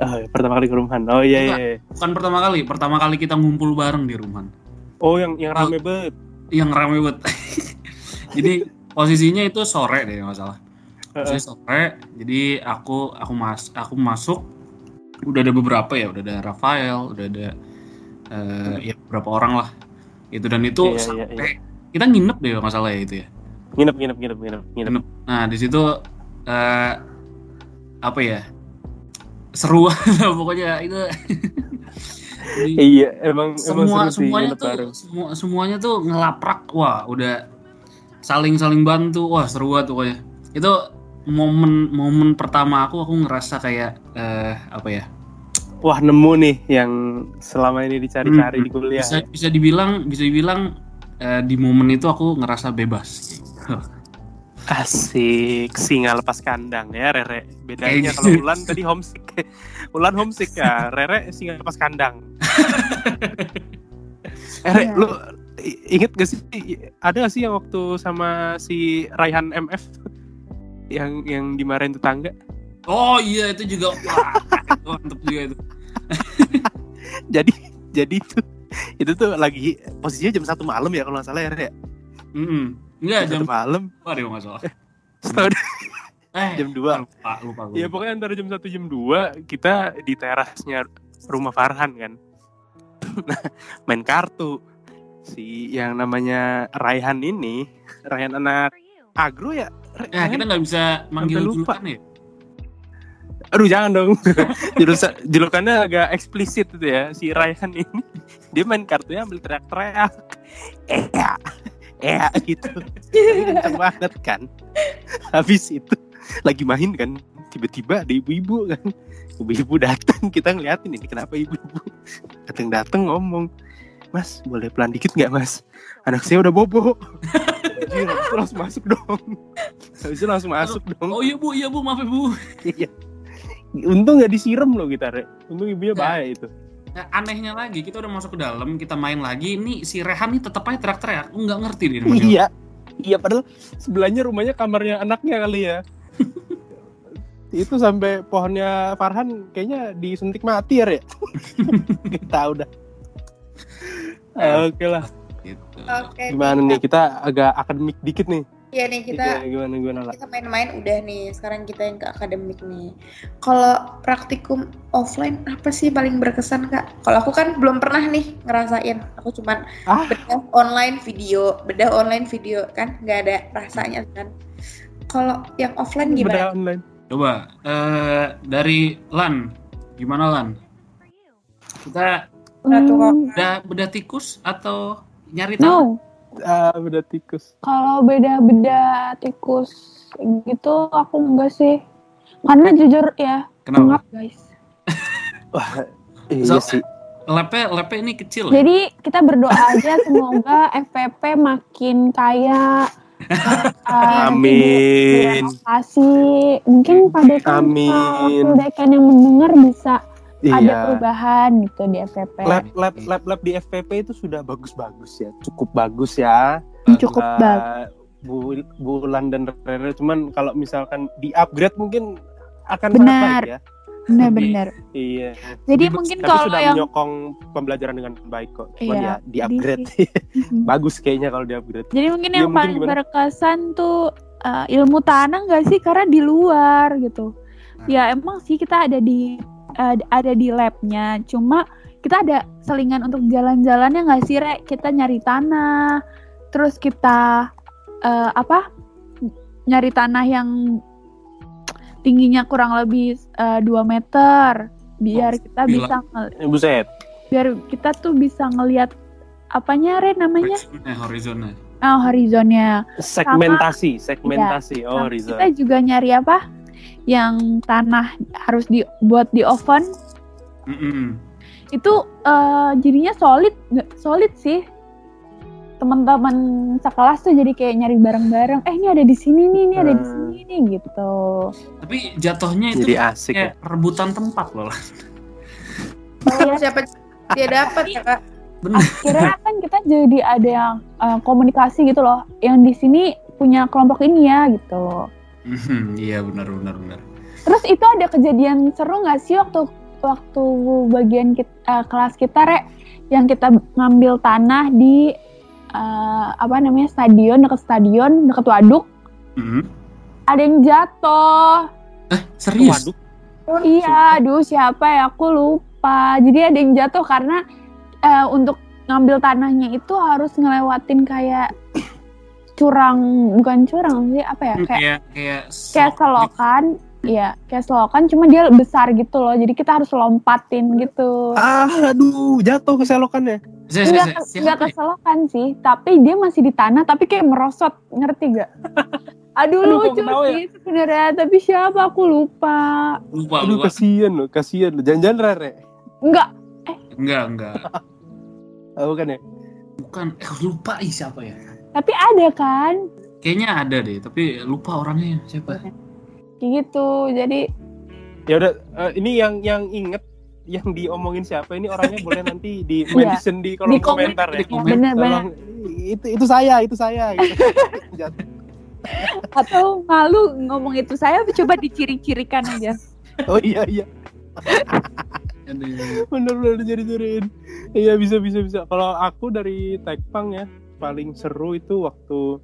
oh, pertama kali ke Rumhan. Oh iya iya. Enggak. iya. Bukan pertama kali, pertama kali kita ngumpul bareng di Rumhan. Oh yang yang rame banget. Yang rame banget. Jadi posisinya itu sore deh nggak salah. Sore. Jadi aku aku mas aku masuk udah ada beberapa ya, udah ada Rafael, udah ada eh, ya beberapa orang lah. Itu dan itu Iya, iya, sampai kita nginep deh nggak salah ya itu ya. Nginep nginep nginep nginep nginep. Nah di situ eh, apa ya seru pokoknya itu. Jadi, Iya emang emang semua seru sih semuanya tuh semua semuanya tuh ngelaprak wah udah saling saling bantu wah seru banget pokoknya itu momen momen pertama aku aku ngerasa kayak eh, apa ya Wah nemu nih yang selama ini dicari-cari Hmm, di kuliah. bisa bisa dibilang bisa dibilang eh, di momen itu aku ngerasa bebas Asik, singa lepas kandang ya Rere. Bedanya kalau gitu. Ulan tadi homesick. Ulan homesick ya, Rere singa lepas kandang. eh, Re, Iya. lu inget gak sih ada gak sih yang waktu sama si Raihan MF yang yang dimarahin tetangga? oh iya itu juga wah, mantep juga itu Jadi jadi itu itu tuh lagi posisinya jam satu malam ya kalau nggak salah ya ya? Mm-mm. enggak Jam jam satu malam, deh nggak salah setahun eh jam 2 lupa lupa Ya pokoknya antara jam 1 jam 2 kita di terasnya rumah Farhan kan. Nah, main kartu. Si yang namanya Raihan ini, Raihan anak agro ya. Ra- ya kita Raihan- nggak bisa manggil lupa. julukan ya Aduh jangan dong. Julukannya agak eksplisit itu ya. Si Raihan ini dia main kartunya ambil teriak-teriak. Eh ya. Eh gitu. Kenceng banget kan. Habis itu lagi main kan tiba-tiba ada ibu-ibu kan ibu-ibu datang kita ngeliatin ini kenapa ibu-ibu datang-datang ngomong mas boleh pelan dikit nggak mas anak saya udah bobo Anjir, habis itu langsung masuk dong habis itu langsung masuk dong Oh iya bu, iya bu, maaf ya bu. Iya. untung nggak disiram loh kita Rek. untung ibunya Ya. bahaya itu Nah, anehnya lagi, kita udah masuk ke dalam, kita main lagi, ini si Rehan nih tetap aja teriak-teriak. Nggak ngerti dia. iya iya padahal sebelahnya rumahnya kamarnya anaknya kali ya itu sampai pohonnya Farhan kayaknya disuntik mati ya Rek. Nggak tahu dah Eh, oke lah Gitu. Oke. gimana nih kita agak akademik dikit nih Iya nih kita gimana gimana lah kita main-main udah nih. Sekarang kita yang ke akademik nih. Kalau praktikum offline apa sih paling berkesan kak? Kalau aku kan belum pernah nih ngerasain. Aku cuman ah bedah online video, bedah online video kan nggak ada rasanya kan. Kalau yang offline beda gimana? online Coba eh, dari Lan, gimana Lan? Kita Hmm, udah bedah tikus atau nyari tahu? no, ah beda tikus kalau beda-beda tikus gitu aku enggak sih. Karena jujur ya, Kenapa? enggak guys. wah iya So- sih Lepe, lepe ini kecil ya? Jadi kita berdoa aja semoga FPP makin kaya. Uh, Amin. Kasih mungkin pada Amin. dekan yang mendengar bisa ada iya perubahan gitu di FPP. lab lab lab lab di FPP itu sudah bagus-bagus ya cukup bagus ya Cukup Eh, bagus. Bu Bulan dan Rere cuman kalau misalkan di upgrade mungkin akan Benar. sangat baik ya Benar-benar. iya Jadi Tapi mungkin kalau sudah yang menyokong pembelajaran dengan baik kok cuman Iya, ya di upgrade bagus kayaknya kalau di upgrade Jadi mungkin Iya, yang mungkin paling gimana? berkesan tuh uh, ilmu tanah nggak sih karena di luar gitu. Nah. Ya emang sih kita ada di uh, ada di labnya, cuma kita ada selingan untuk jalan-jalannya nggak sih rek? Kita nyari tanah, terus kita uh, apa? Nyari tanah yang tingginya kurang lebih uh, 2 meter biar kita gila. bisa ngel- Eh, buset biar kita tuh bisa ngelihat apanya Re namanya? Horizonnya, horizonnya. Oh, horizonnya. segmentasi segmentasi oh Sama Rizal kita juga nyari apa? Yang tanah harus dibuat di oven Mm-mm. itu eh, jadinya solid, nggak solid sih. Teman-teman sekelas tuh jadi kayak nyari bareng-bareng. Eh ini ada di sini nih, ini ada di Hmm. sini nih gitu. Tapi jatuhnya itu jadi asik ya kayak rebutan tempat loh. Oh, siapa dia dapat ya kak? Bener. Kira kan kita jadi ada yang eh, komunikasi gitu loh. Yang di sini punya kelompok ini ya gitu. Mhm, Iya benar benar benar. Terus itu ada kejadian seru nggak sih waktu waktu bagian kita, eh, kelas kita rek yang kita ngambil tanah di eh, apa namanya stadion dekat stadion dekat waduk Mhm. ada yang jatuh. Eh serius? waduh Iya, aduh siapa ya aku lupa. Jadi ada yang jatuh karena eh, untuk ngambil tanahnya itu harus ngelewatin kayak curang bukan curang sih apa ya Hmm, kayak Kayak kayak selokan Iya, kayak selokan, cuma dia besar gitu loh. Jadi kita harus lompatin gitu. ah aduh jatuh ke selokannya gitu. Enggak, enggak ke ya? selokan sih, tapi dia masih di tanah, tapi kayak merosot, ngerti gak? Aduh, Aduh, lucu ya? sih sebenarnya, tapi siapa aku lupa. Lupa aduh lupa. kasihan loh kasihan loh jangan-jangan Rere Enggak, Enggak enggak. oh, bukan ya Bukan. Eh lupa ih siapa ya? Tapi ada kan? Kayaknya ada deh, tapi lupa orangnya siapa. Kayak gitu. Jadi ya udah eh, ini yang yang inget yang diomongin siapa ini orangnya boleh nanti di Iya. mention di kolom Di komen, komentar ya. di komen. Tolong itu itu saya itu saya gitu. Jatuh. Atau malu ngomong itu saya coba diciri-cirikan aja. oh iya iya bener bener jadi curiin iya bisa bisa bisa kalau aku dari Tekpang ya paling seru itu waktu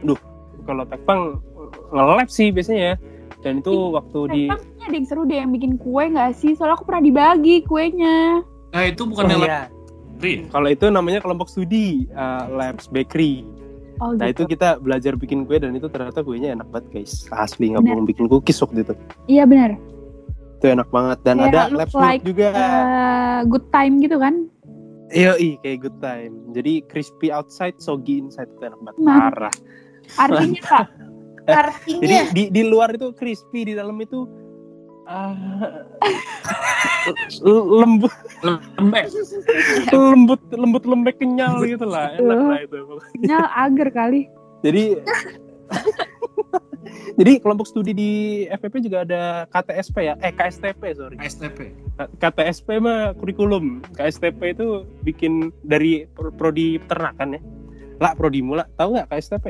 duh kalau Tekpang nge-lab sih biasanya ya dan itu waktu di ada yang seru deh yang bikin kue nggak sih? Soalnya aku pernah dibagi kuenya. Nah itu bukan Oh, yang iya. Ri. kalau itu namanya kelompok studi uh, Labs Bakery Oh Nah gitu. itu kita belajar bikin kue dan itu ternyata kuenya enak banget guys Asli nggak bohong bikin cookies waktu itu Iya benar. Itu enak banget Dan Kayak ada labs like, juga Eh, good time gitu kan? Iya kayak good time. Jadi crispy outside soggy inside itu enak banget. Parah. Artinya kak, Jadi Artinya di, di luar itu crispy Di dalam itu Ah, lembut. Lembek. lembut lembut lembek kenyal gitu lah. Enak lah itu. Nya agar kali. jadi jadi kelompok studi di FPP juga ada KTSP ya eh KSTP sorry STP. K- KTSP mah kurikulum KSTP itu bikin dari pro- prodi peternakan ya lah prodimu lah tahu nggak KSTP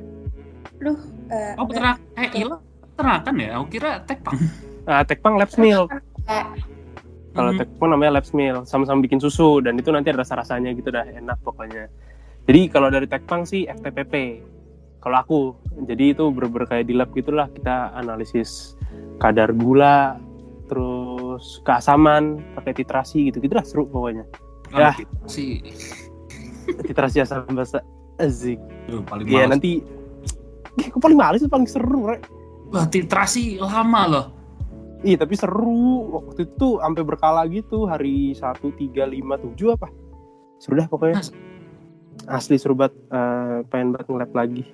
Duh, eh, Oh, peternak. Eh, iya. Peternakan ya? Aku kira tekpang. nah Tekpang Labs eh, kalau Mhm. Tekpang namanya Labs Mill sama-sama bikin susu dan itu nanti ada rasa-rasanya gitu dah enak pokoknya jadi kalau dari Tekpang sih FTPP kalau aku jadi itu bener-bener kayak di lab gitulah kita analisis kadar gula terus keasaman pakai titrasi gitu gitu lah seru pokoknya Kalau Ya. sih titrasi asam basa azik males. nanti Kok paling males paling seru rek Wah, titrasi lama loh. Iya tapi seru waktu itu sampai berkala gitu hari 1, 3, 5, 7 apa seru dah pokoknya Mas. asli seru banget Eh, pengen banget nge-lab lagi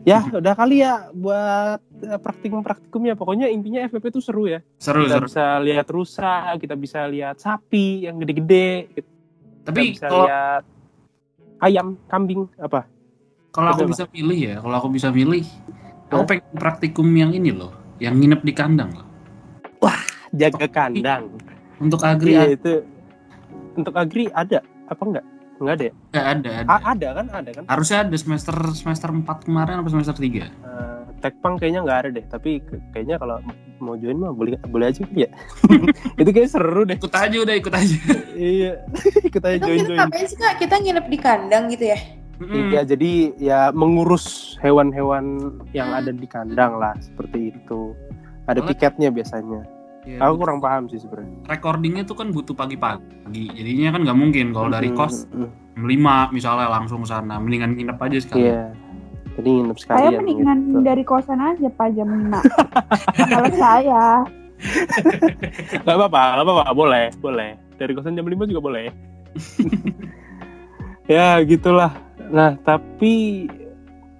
ya udah kali ya buat eh, praktikum praktikumnya pokoknya intinya FPP itu seru ya. Seru, kita seru. bisa lihat rusa kita bisa lihat sapi yang gede-gede kita Tapi bisa kalau lihat ayam kambing apa. Kalau aku Coba, bisa pilih ya, kalau aku bisa pilih, aku Hah? pengen praktikum yang ini loh, yang nginep di kandang loh. jaga kandang. Untuk agri ada, itu. Untuk agri ada apa enggak enggak ada ya ada, ada. A- ada kan ada kan Harusnya ada semester semester 4 kemarin atau semester 3 Eh, Tekpang kayaknya nggak ada deh, tapi kayaknya kalau mau join mah boleh boleh aja ya. itu kayak seru deh. Ikut aja udah, ikut aja. iya, ikut aja join kita join. ngapain sih kak? Kita nginep di kandang gitu ya? Mm-mm. Iya, jadi ya mengurus hewan-hewan yang ada di kandang lah, seperti itu. Ada piketnya biasanya. Iya, Aku kurang paham sih sebenarnya. recordingnya tuh kan butuh pagi-pagi. Jadinya kan nggak mungkin kalau dari kos mm, mm. jam 5 misalnya langsung ke sana, mendingan nginep aja sekali. Iya. Jadi nginep Saya sekalian. mendingan gitu. dari kosan aja Pak jam 5. Kalau saya. Gak apa-apa, gak apa-apa, boleh, boleh. Dari kosan jam 5 juga boleh. ya, gitulah. Nah, tapi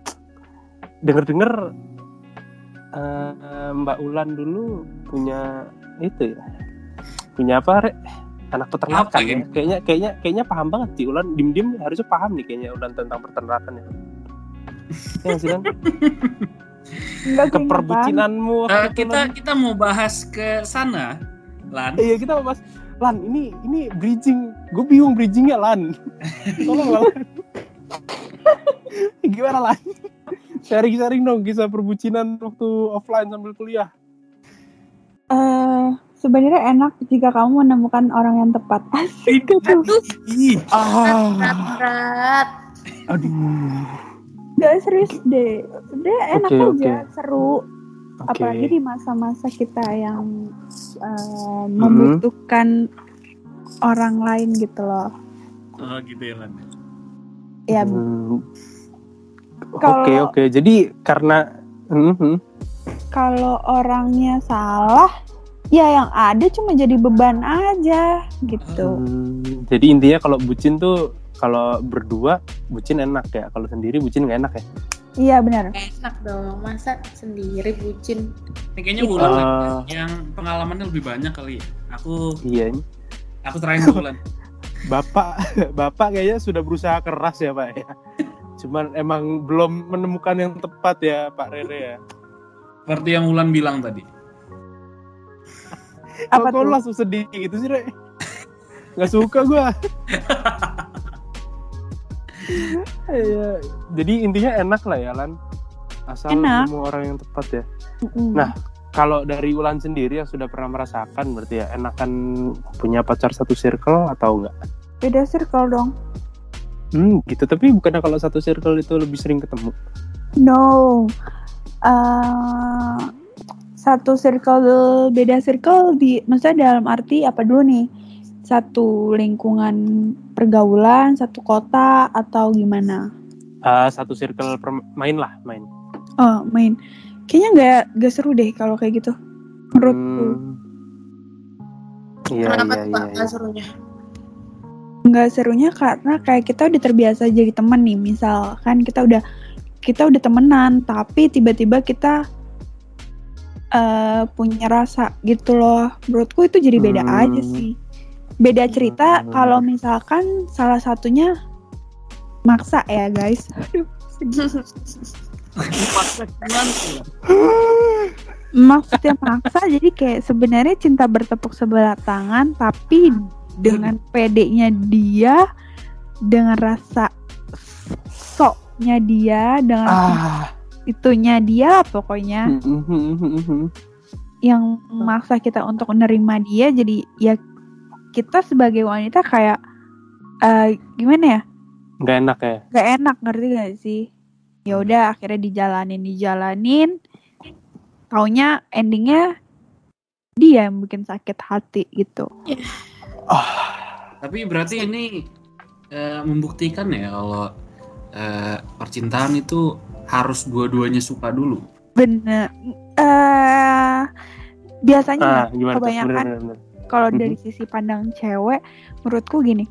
denger-denger eh, Mbak Ulan dulu punya itu ya. Punya apa, Rek? Anak peternakan Apa, ya. ya? Kayaknya kayaknya kayaknya paham banget sih Ulan. Dim-dim harusnya paham nih kayaknya Ulan tentang peternakan ya. Ya sih sih, Keperbucinanmu waktu itu, kita kita mau bahas ke sana, Lan. Iya kita mau bahas Lan ini ini bridging gue bingung bridgingnya Lan tolong Lan gimana Lan sharing-sharing dong kisah perbucinan waktu offline sambil kuliah Eh, sebenarnya enak jika kamu menemukan orang yang tepat. Asik gitu. Ih, ah Berat. aduh Gak serius deh. Sebenarnya enak Oke, aja, oke. seru. oke Apalagi di masa-masa kita yang eh, Mm-hmm. membutuhkan orang lain gitu loh. oh gitu ya, Lan. Ya, Hmm. Kalau- oke oke jadi karena Hmm, hmm. kalau orangnya salah, ya yang ada cuma jadi beban aja gitu. Hmm, jadi intinya kalau bucin tuh kalau berdua bucin enak ya kalau sendiri bucin nggak enak ya Iya benar. Enak dong, masa sendiri bucin. Ini kayaknya Gitu. bulan Eh, yang pengalamannya lebih banyak kali ya. Aku iya ini aku terakhir bulan. Bapak, Bapak kayaknya sudah berusaha keras ya Pak ya. Cuman emang belum menemukan yang tepat ya Pak Rere ya. Seperti yang Ulan bilang tadi. Apa Kok langsung sedih gitu sih Re? Gak suka gua. Iya, jadi intinya enak lah ya Lan. Asal Enak. nemu orang yang tepat ya. Nah, Kalau dari Ulan sendiri yang sudah pernah merasakan berarti ya enakan punya pacar satu circle atau enggak? Beda circle dong. Hmm, gitu. Tapi bukannya kalau satu circle itu lebih sering ketemu? No. Eh, satu circle beda circle di maksudnya dalam arti apa dulu nih? Satu lingkungan pergaulan, satu kota atau gimana? Ah, satu circle per- main lah, main. Oh, main. Kayaknya nggak nggak seru deh kalau kayak gitu. Menurutku. Hmm. Iya, Kenapa iya, iya. Iya. nggak serunya? Nggak serunya karena kayak kita udah terbiasa jadi temen nih misalkan kita udah kita udah temenan tapi tiba-tiba kita eh, punya rasa gitu loh. Menurutku itu jadi beda Hmm. aja sih. Beda cerita Hmm. kalau misalkan salah satunya maksa ya guys. Aduh. Maksa gimana ya? maksudnya maksa jadi kayak sebenarnya cinta bertepuk sebelah tangan tapi dengan pedenya dia dengan rasa soknya dia dengan Ah. itunya dia pokoknya. Hmm. yang memaksa kita untuk menerima dia jadi ya kita sebagai wanita kayak eh, gimana ya? Nggak enak ya. gak enak ngerti gak sih? Ya udah akhirnya dijalanin dijalanin. Taunya endingnya dia yang bikin sakit hati gitu Tapi berarti ini eh, membuktikan ya kalau eh, percintaan itu harus dua-duanya suka dulu. bener eh biasanya Ah, gimana tuh? kebanyakan Bener, bener, bener. kalau Mhm. dari sisi pandang cewek menurutku gini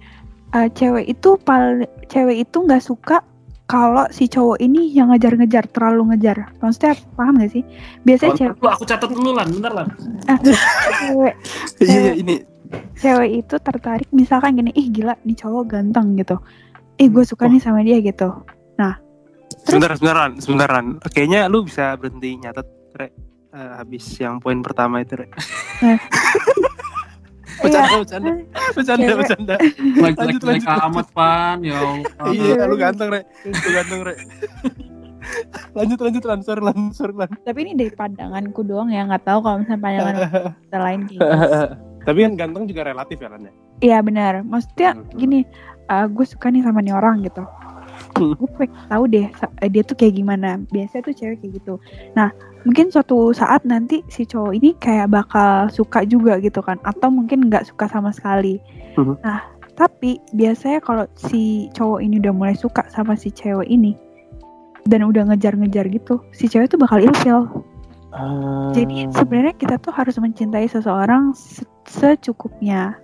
eh, cewek itu pal cewek itu nggak suka kalau si cowok ini yang ngejar-ngejar terlalu ngejar maksudnya paham gak sih biasanya Oh, cewek aku catat dulu lan, bentar lan. cewek Iya, iya, ini. Cewek itu tertarik misalkan gini ih gila nih cowok ganteng gitu ih gue suka nih sama dia gitu Sebentar, sebentar, Ran. Sebentar, Ran. Kayaknya lu bisa berhenti nyatet, Re. Eh, habis yang poin pertama itu, Re. Bercanda, bercanda. Bercanda, Cewek. bercanda. Like Lanjut, lanjut, amat pan, ya Allah. Iya, lu ganteng, Re. Lu ganteng, Re. lanjut, lanjut, Ran. Sorry, Lan. Sorry, Lan. tapi ini dari pandanganku doang ya nggak tahu kalau misalnya pandangan kita lain kayak gitu. Tapi kan ganteng juga relatif ya, Lan ya? iya benar maksudnya Mhm. gini gue suka nih sama nih orang gitu Hmm. gue pengen tahu deh eh, dia tuh kayak gimana biasanya tuh cewek kayak gitu nah mungkin suatu saat nanti si cowok ini kayak bakal suka juga gitu kan atau mungkin nggak suka sama sekali Mhm. nah tapi biasanya kalau si cowok ini udah mulai suka sama si cewek ini dan udah ngejar-ngejar gitu si cewek tuh bakal ilfil Jadi sebenarnya kita tuh harus mencintai seseorang se- secukupnya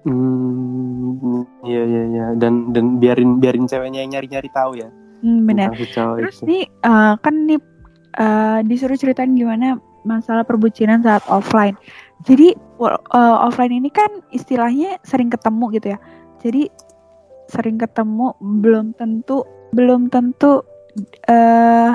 Hmm, iya iya iya dan dan biarin biarin ceweknya yang nyari-nyari tahu ya. hmm, benar Terus itu. nih eh, kan nih eh, disuruh ceritain gimana masalah perbucinan saat offline. Jadi eh, offline ini kan istilahnya sering ketemu gitu ya. Jadi sering ketemu belum tentu belum tentu eh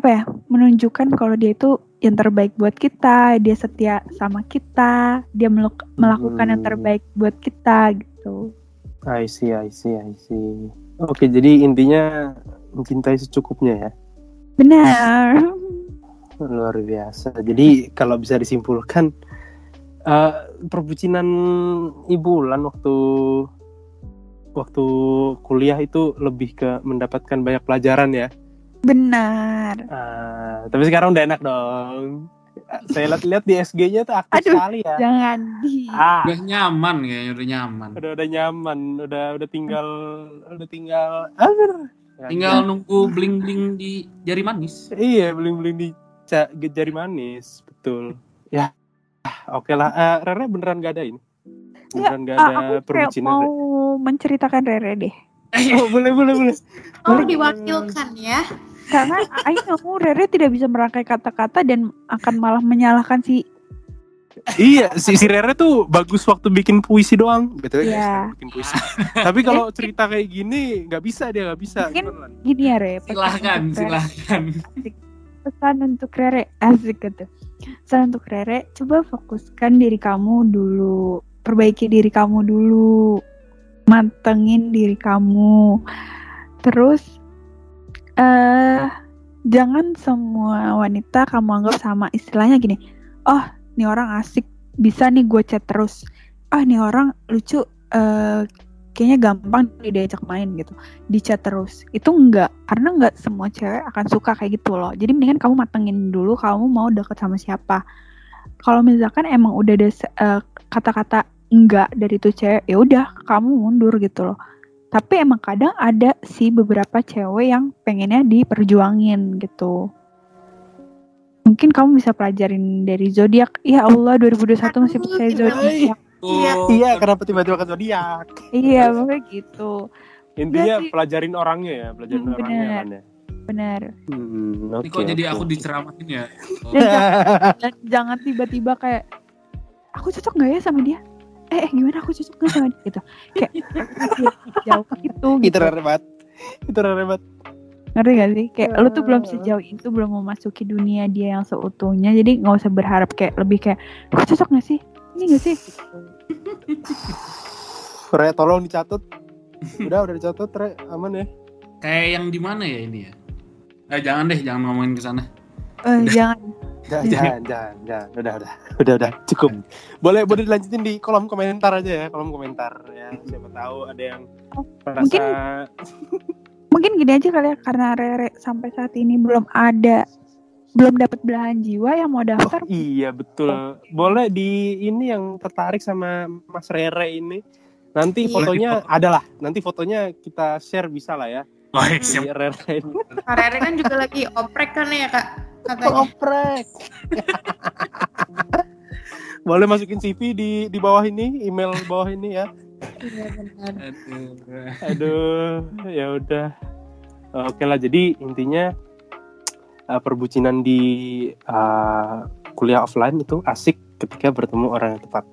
apa ya menunjukkan kalau dia itu yang terbaik buat kita, dia setia sama kita, dia meluk- melakukan yang Hmm. terbaik buat kita gitu. I see, I see, I see. Oke, jadi intinya mencintai secukupnya ya. Benar. Luar biasa. Jadi kalau bisa disimpulkan eh perbucinan Ibu Ulan waktu waktu kuliah itu lebih ke mendapatkan banyak pelajaran ya. Benar. Ah, tapi sekarang udah enak dong. Saya lihat-lihat di SG-nya tuh aktif Aduh, sekali ya. Jangan di Ah, Udah nyaman kayaknya, udah nyaman. udah udah nyaman, udah udah tinggal udah tinggal ah, Tinggal nunggu bling-bling di jari manis. Iya, beling-beling di jari manis, betul. Ya, ah, oke lah. Eh, Rere beneran gak ada ini? Beneran gak Ah, ada aku kayak perbucinan? mau menceritakan Rere deh. Oh, boleh, boleh, boleh. Oh, Boleh. diwakilkan ya. Karena Aing kamu Rere tidak bisa merangkai kata-kata dan akan malah menyalahkan si iya, si, si Rere tuh bagus waktu bikin puisi doang. Betul ya, Iya. guys, bikin puisi. Tapi kalau cerita kayak gini, nggak bisa dia nggak bisa. Mungkin- Gimana, gini ya Re. pesan Silahkan, Rere- silahkan. Pesan untuk Rere asik gitu. Pesan untuk Rere, coba fokuskan diri kamu dulu, perbaiki diri kamu dulu, mantengin diri kamu. Terus eh jangan semua wanita kamu anggap sama. Istilahnya gini. Oh, nih orang asik, bisa nih gue chat terus. Ah, nih orang lucu, eh kayaknya gampang diajak main gitu. Di chat terus. Itu enggak karena enggak semua cewek akan suka kayak gitu loh. Jadi mendingan kamu matengin dulu kamu mau deket sama siapa. Kalau misalkan emang udah ada eh, kata-kata enggak dari tuh cewek ya udah kamu mundur gitu loh tapi emang kadang ada sih beberapa cewek yang pengennya diperjuangin gitu mungkin kamu bisa pelajarin dari zodiak ya Allah 2021 masih percaya zodiak Iya. Oh, Iya, kenapa tiba-tiba ke zodiak? iya makanya gitu Intinya sih. pelajarin orangnya ya, pelajarin Hmm, orangnya bener. kan ya. bener. Hmm, oke. kok jadi oke. aku diceramahin ya? Oh, dan jangan tiba-tiba kayak aku cocok nggak ya sama dia? Eh, eh, gimana aku cocok nggak sama dia gitu? Kayak jauh itu Itu gitu. rare banget. Itu rare banget. Ngerti gak sih? Kayak lu tuh belum sejauh itu belum memasuki dunia dia yang seutuhnya. Jadi nggak usah berharap kayak lebih kayak aku cocok nggak sih? Ini nggak sih? Re, tolong dicatat. Udah, udah dicatat, Re. Aman ya. Kayak yang di mana ya ini ya? Eh jangan deh, jangan ngomongin ke sana. Eh, jangan. Jangan, jangan, jangan, jangan. Udah, udah. Udah, udah. Cukup. Boleh, boleh dilanjutin di kolom komentar aja ya. Kolom komentar ya. Siapa tahu ada yang Oh, merasa mungkin Mungkin gini aja kali ya karena Rere sampai saat ini belum ada belum dapat belahan jiwa yang mau daftar. Iya betul. Boleh di ini yang tertarik sama Mas Rere ini. Nanti Iya. fotonya adalah. Nanti fotonya kita share bisa lah ya. Oh, siap. Rere Rere kan juga lagi oprek kan ya kak katanya. Oprek. Boleh masukin CV di di bawah ini, email bawah ini ya. Iya benar. Aduh. Aduh, ya udah. Oke lah, jadi intinya uh, perbucinan di uh, kuliah offline itu asik ketika bertemu orang yang tepat.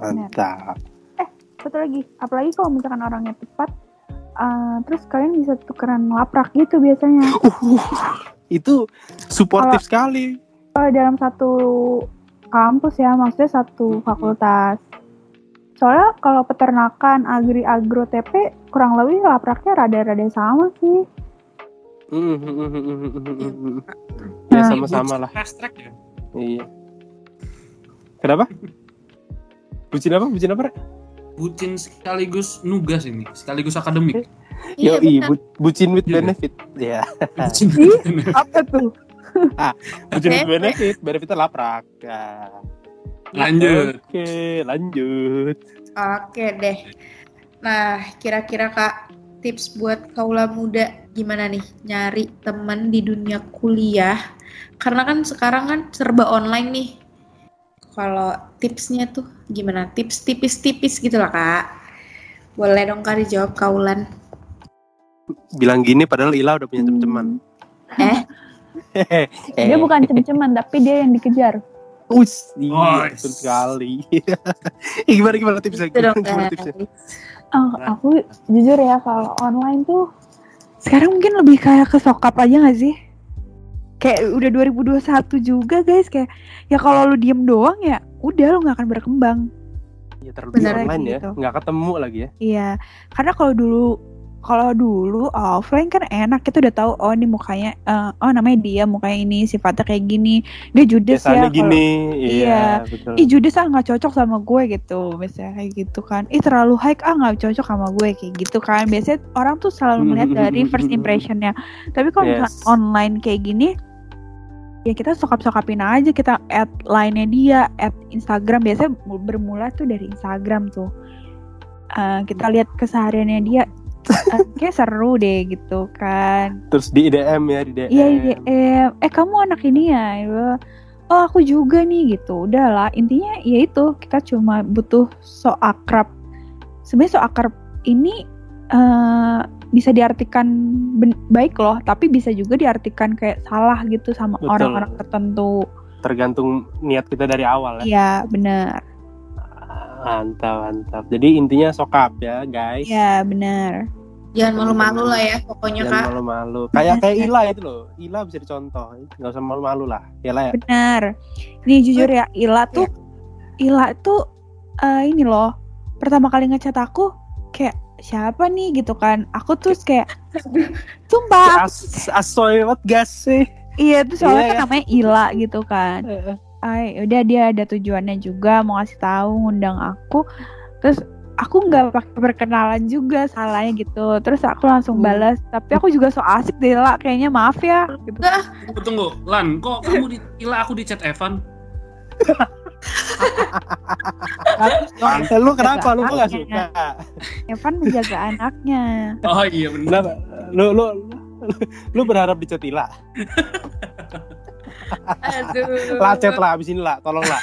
Mantap. Satu lagi, apalagi kalau misalkan orangnya tepat, eh, terus kalian bisa tukeran laprak gitu biasanya. Uh, itu suportif sekali. Kalau dalam satu kampus ya, maksudnya satu fakultas. Soalnya kalau peternakan, agri, agro, TP, kurang lebih lapraknya rada-rada sama sih. Nah, Ya sama-sama lah. Track ya? Iya. Kenapa? Bucin apa? Bucin apa? Bucin sekaligus nugas ini, sekaligus akademik. Iya Yoi, benar. bu- bucin with Iya. benefit. Ya, Bucin Ih. Apa tuh? bucin with benefit. Benefitnya laprak. Ya. Lanjut. Oke, lanjut. Oke deh. Nah kira-kira kak tips buat kaula muda gimana nih nyari teman di dunia kuliah? Karena kan sekarang kan serba online nih. Kalau tipsnya tuh gimana? Tips tipis-tipis gitu lah kak. Boleh dong kak dijawab kaulan. Bilang gini padahal Ila udah punya teman-teman. Eh Hehehe. Dia bukan cem-ceman, tapi dia yang dikejar. Us, iya, Nice. betul sekali. Eh, gimana gimana tipsnya? itu dong Gimana guys. tipsnya? Oh, aku jujur ya kalau online tuh sekarang mungkin lebih kayak ke sokap aja gak sih? Kayak udah 2021 juga guys kayak ya kalau lu diem doang ya udah lu nggak akan berkembang. Ya terlebih Bener online ya, gitu. nggak ketemu lagi ya. Iya, karena kalau dulu kalau dulu offline kan enak kita udah tahu oh ini mukanya eh, oh namanya dia mukanya ini sifatnya kayak gini. Dia judes Biasanya ya kalau- gini, iya, Iya. betul. ih judes ah nggak cocok sama gue gitu. Misalnya kayak gitu kan. Ih terlalu high ah nggak cocok sama gue kayak gitu kan. Biasanya orang tuh selalu melihat dari first impressionnya. Tapi kalau misalnya Yes. online kayak gini ya kita sokap-sokapin aja kita add line-nya dia add Instagram. Biasanya bermula tuh dari Instagram tuh. Eh, kita lihat kesehariannya dia kayak seru deh gitu kan Terus di IDM ya, di DM. Iya, iya, eh, eh kamu anak ini ya? Oh aku juga nih gitu. Udahlah intinya ya itu kita cuma butuh so akrab. Sebenarnya so akrab ini eh bisa diartikan baik loh, tapi bisa juga diartikan kayak salah gitu sama orang-orang tertentu. Tergantung niat kita dari awal ya. Iya benar. Mantap, mantap. Jadi intinya sokap ya, guys. Iya benar. Jangan malu-malu lah ya pokoknya kak. Jangan malu-malu. Kayak kayak Ila itu loh. Ila bisa dicontoh. Nggak usah malu-malu lah. Ya lah ya. Benar. Nih jujur ya, Ila tuh Ila tuh eh, ini loh. Pertama kali ngechat aku kayak siapa nih gitu kan. Aku tuh kayak sumpah As asoy banget sih. Iya tuh soalnya Iya, kan ya. namanya Ila gitu kan. Ay, udah dia ada tujuannya juga mau ngasih tahu ngundang aku. Terus aku nggak pakai perkenalan juga salahnya gitu. Terus aku langsung Hmm. balas. Tapi aku juga so asik deh lah. Kayaknya maaf ya. Gitu. Tunggu, tunggu. Lan, kok kamu di Ila aku di chat Evan? Lu kenapa? Lu gak suka? Evan menjaga anaknya. Oh iya benar. Lu lu lu, lu berharap dicat Ila? Aduh. Lah chat lah abis ini lah, tolong lah.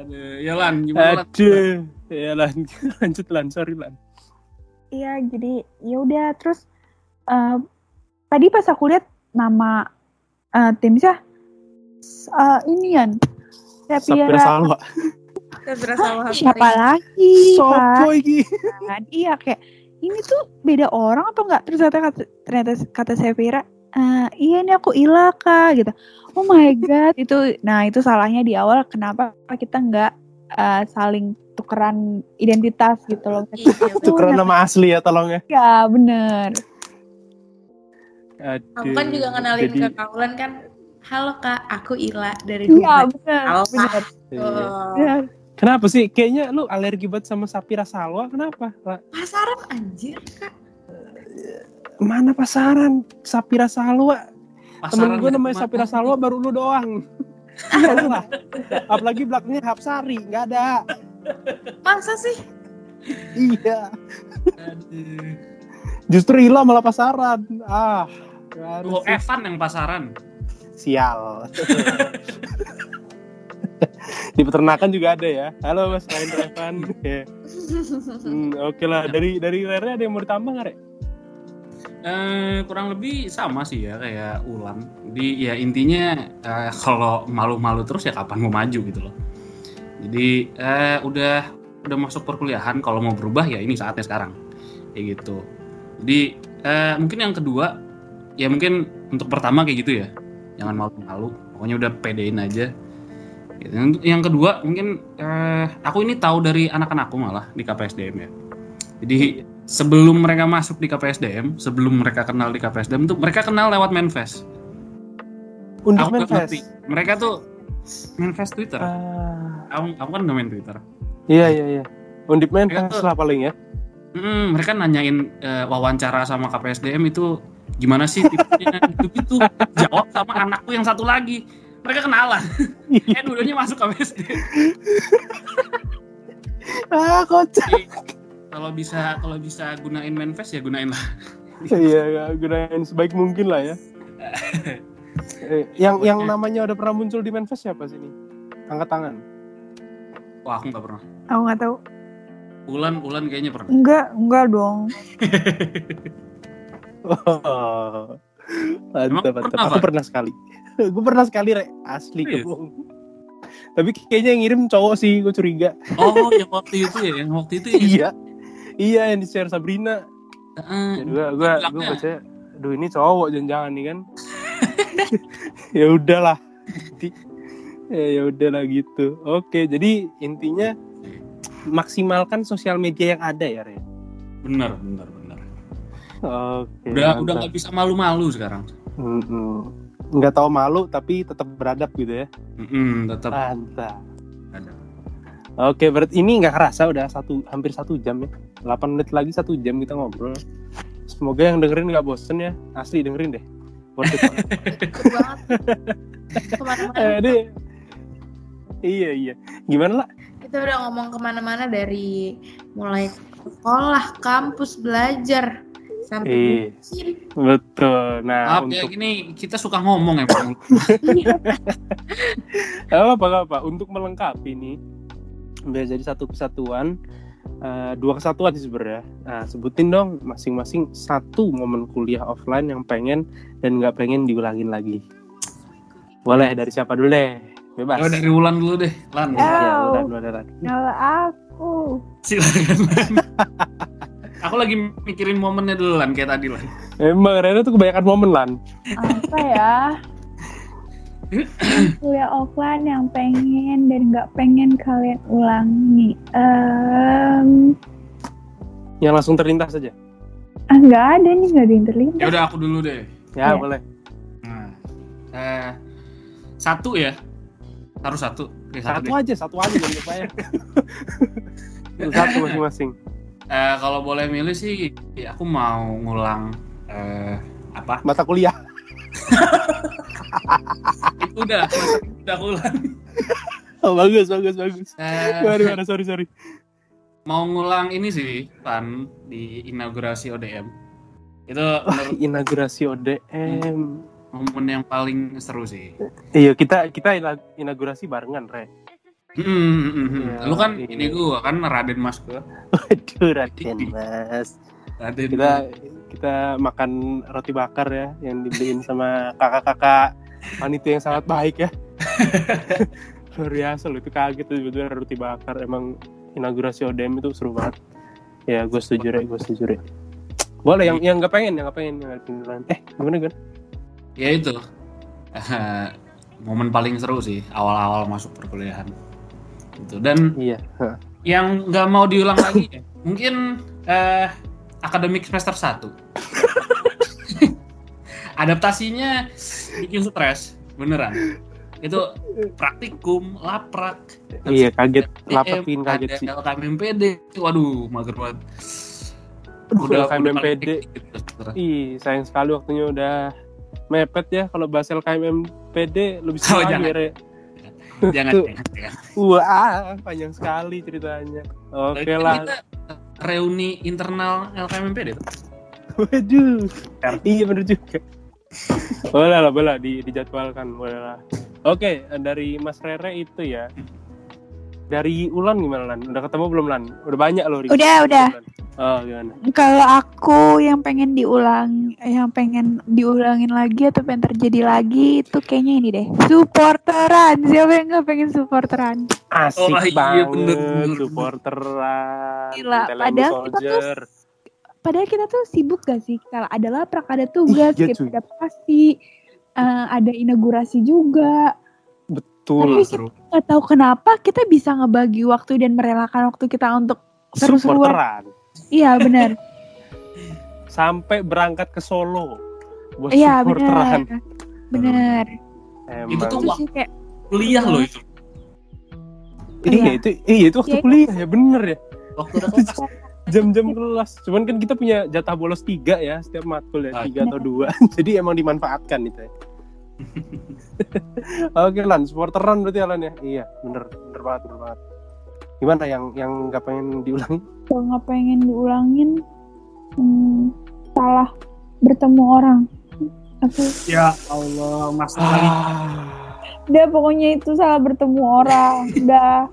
Aduh, ya Lan, gimana Lan? Aduh. Ya lan, lanjut lan, sorry lan. Iya jadi ya udah terus eh, tadi pas aku lihat nama eh, tim siapa? Eh, ini kan. Sapira. Salwa. Hah, Siapa lagi? Sopo iki? kan iya kayak ini tuh beda orang apa enggak terus ternyata kata, ternyata kata "Eh, iya ini aku Ilaka gitu oh my god itu nah itu salahnya di awal kenapa kita enggak eh, saling tukeran identitas gitu loh Iya, Itu keren nama asli ya tolong ya. ya bener Aduh. Aku kan juga kenalin Jadi- ke Kaulan kan, halo kak, aku Ila dari iya Dubai. bener Halo, bener. Iya. Oh, bener. Kenapa sih? Kayaknya lu alergi banget sama Sapira Salwa. Kenapa? Ra? pasaran anjir kak. Mana pasaran Sapira Salwa? Temen gue namanya? Sapira Salwa baru lu doang. Iya lah. Apalagi belakangnya Hapsari, nggak ada. Masa sih? Iya. Aduh. Justru Ila malah pasaran. Ah. Oh, sih. Evan yang pasaran. Sial. Di peternakan juga ada ya. Halo Mas Lain Evan. Oke. Hmm, Oke lah. Dari dari Rere ada yang mau ditambah nggak? Eh, kurang lebih sama sih ya kayak Ulan. Jadi ya intinya eh, kalau malu-malu terus ya kapan mau maju gitu loh. Jadi eh, udah udah masuk perkuliahan kalau mau berubah ya ini saatnya sekarang. Kayak gitu. Jadi eh, mungkin yang kedua ya mungkin untuk pertama kayak gitu ya. Jangan malu-malu. Pokoknya udah pedein aja. Gitu. Yang- Yang kedua mungkin eh, aku ini tahu dari anak-anakku malah di KPSDM ya. Jadi sebelum mereka masuk di KPSDM, sebelum mereka kenal di KPSDM tuh mereka kenal lewat Manfest. Untuk Aku Manfest. ngerti. Mereka tuh Manfest Twitter. Ah, Aku, aku kan nggak main Twitter. iya iya iya. Undip Manfest lah paling ya. Mm, mereka nanyain eh, wawancara sama KPSDM itu gimana sih tipenya gitu-gitu. Jawab sama anakku yang satu lagi. Mereka kenalan. eh dulunya masuk KPSDM. ah, kocak. Kalau bisa kalau bisa gunain Manfest ya gunain lah. Iya, ya, gunain sebaik mungkin lah ya. Eh, yang yang namanya udah pernah muncul di Manfest siapa sih ini? Angkat tangan. Wah aku nggak pernah. aku nggak tahu Ulan Ulan kayaknya pernah. enggak enggak dong Oh. Mantap, mantap. pernah, Aku pernah sekali. gue pernah sekali, Re. Asli Serius? kebohong. Tapi kayaknya yang ngirim cowok sih, gue curiga. Oh yang waktu itu ya, yang waktu itu ya. iya. Iya, yang di share Sabrina. Heeh. Ya, gue gue gue Bilangnya. baca, aduh ini cowok jangan-jangan nih kan. ya udahlah. Ya ya udahlah gitu. Oke, jadi intinya maksimalkan sosial media yang ada ya, Re. Bener, bener, bener. Oke. Udah mantap. udah nggak bisa malu-malu sekarang. Mm-mm. nggak tahu malu tapi tetap beradab gitu ya. Mm-mm, tetap Mantap. ada. Oke, berarti ini nggak kerasa udah satu hampir satu jam ya. 8 menit lagi satu jam kita ngobrol. Semoga yang dengerin nggak bosen ya. Asli dengerin deh. Worth it banget. Eh. Iya iya. Gimana lah? Kita udah ngomong ke mana-mana dari mulai sekolah, kampus, belajar, sampai Eh, betul. Nah, Maaf ya untuk gini kita suka ngomong ya Bang. apa apa apa untuk melengkapi nih biar jadi satu kesatuan eh, dua kesatuan sih sebenarnya. Nah, sebutin dong masing-masing satu momen kuliah offline yang pengen dan nggak pengen diulangin lagi. Boleh dari siapa dulu deh? Bebas. Oh, dari Ulan dulu deh, Lan. Ya, udah, udah. kalau aku Silakan. Lan. Aku lagi mikirin momennya dulu Lan kayak tadi Lan. Emang Rena tuh kebanyakan momen lan. apa ya kuliah offline yang pengen dan nggak pengen kalian ulangi Em, Yang langsung terlintas saja. ah nggak ada nih nggak ada yang terlintas Ya udah aku dulu deh. Ya, Ya. boleh. Nah, eh, satu ya. Harus satu. Oke, satu, Satu deh. aja, satu aja jangan banyak. satu masing-masing. Eh, kalau boleh milih sih, ya aku mau ngulang eh, apa? Mata kuliah. Itu udah, udah ulang. Oh, bagus, bagus, bagus. Eh, Gimana, gimana? Sorry, sorry. mau ngulang ini sih, Pan di inaugurasi ODM. Itu menurut Inaugurasi ODM. momen yang paling seru sih. Iya, kita kita ina- inaugurasi barengan, Re. Hmm, hmm, hmm, hmm. Iya, Lu kan iya. ini gua kan Raden Mas gua. Waduh, Raden, Mas. Ada kita kita makan roti bakar ya yang dibeliin sama kakak-kakak panitia yang sangat baik ya. Luar biasa loh itu kaget tuh ada roti bakar emang inaugurasi ODM itu seru banget. Ya gue setuju Rek, gue setuju Rek. boleh yang yang nggak pengen yang nggak pengen yang pengen eh gimana gue ya itu. Momen paling seru sih awal-awal masuk perkuliahan. Gitu. Dan iya yang nggak mau diulang lagi ya, mungkin eh, akademik semester 1 adaptasinya bikin stres beneran itu praktikum laprak iya kaget lapar bikin kaget ada sih LKMPD waduh mager banget Udah LKMPD. gitu. Ih, sayang sekali waktunya udah mepet ya kalau bahas LKMPD lebih Oh, jangan. ya, jangan, jangan, jangan. Wah, panjang sekali ceritanya. Oke Kan lah. kita reuni internal LKMPD tuh. Waduh. Iya bener juga. boleh lah, boleh lah, di, dijadwalkan, boleh lah. Oke, dari Mas Rere itu ya. Dari Ulan gimana Lan? Udah ketemu belum Lan? Udah banyak loh. Ri. Udah, udah. Oh, gimana? Kalau aku yang pengen diulang, yang pengen diulangin lagi atau pengen terjadi lagi itu kayaknya ini deh. Supporteran. Siapa yang nggak pengen supporteran? Asik Oh, iya, banget bener, bener. supporteran. Gila, padahal kita tuh. Padahal kita tuh sibuk gak sih? Kalau ada laprak, ada tugas, Iya, kita cuy. adaptasi, eh, ada inaugurasi juga. Betul. Tapi Seru. Gak tahu kenapa kita bisa ngebagi waktu dan merelakan waktu kita untuk seru-seruan. Supporteran. Iya benar. Sampai berangkat ke Solo. Buat Iya supporteran. benar. Emang. Itu tuh sih kayak Kuliah loh itu. Iya, Iya. itu iya itu waktu Iya, kuliah ya bener ya. Waktu. Jam-jam kelas. Cuman kan kita punya jatah bolos tiga ya setiap matkul ya, Ah. tiga atau dua. Jadi emang dimanfaatkan itu ya. Oke Lan, supporteran berarti ya Lan ya. Iya, bener, bener banget, bener banget. Gimana yang yang nggak pengen diulangi? kalau nggak pengen diulangin, hmm, salah bertemu orang. Aku Ya Allah, Mas. Ah, udah pokoknya itu salah bertemu orang. Udah.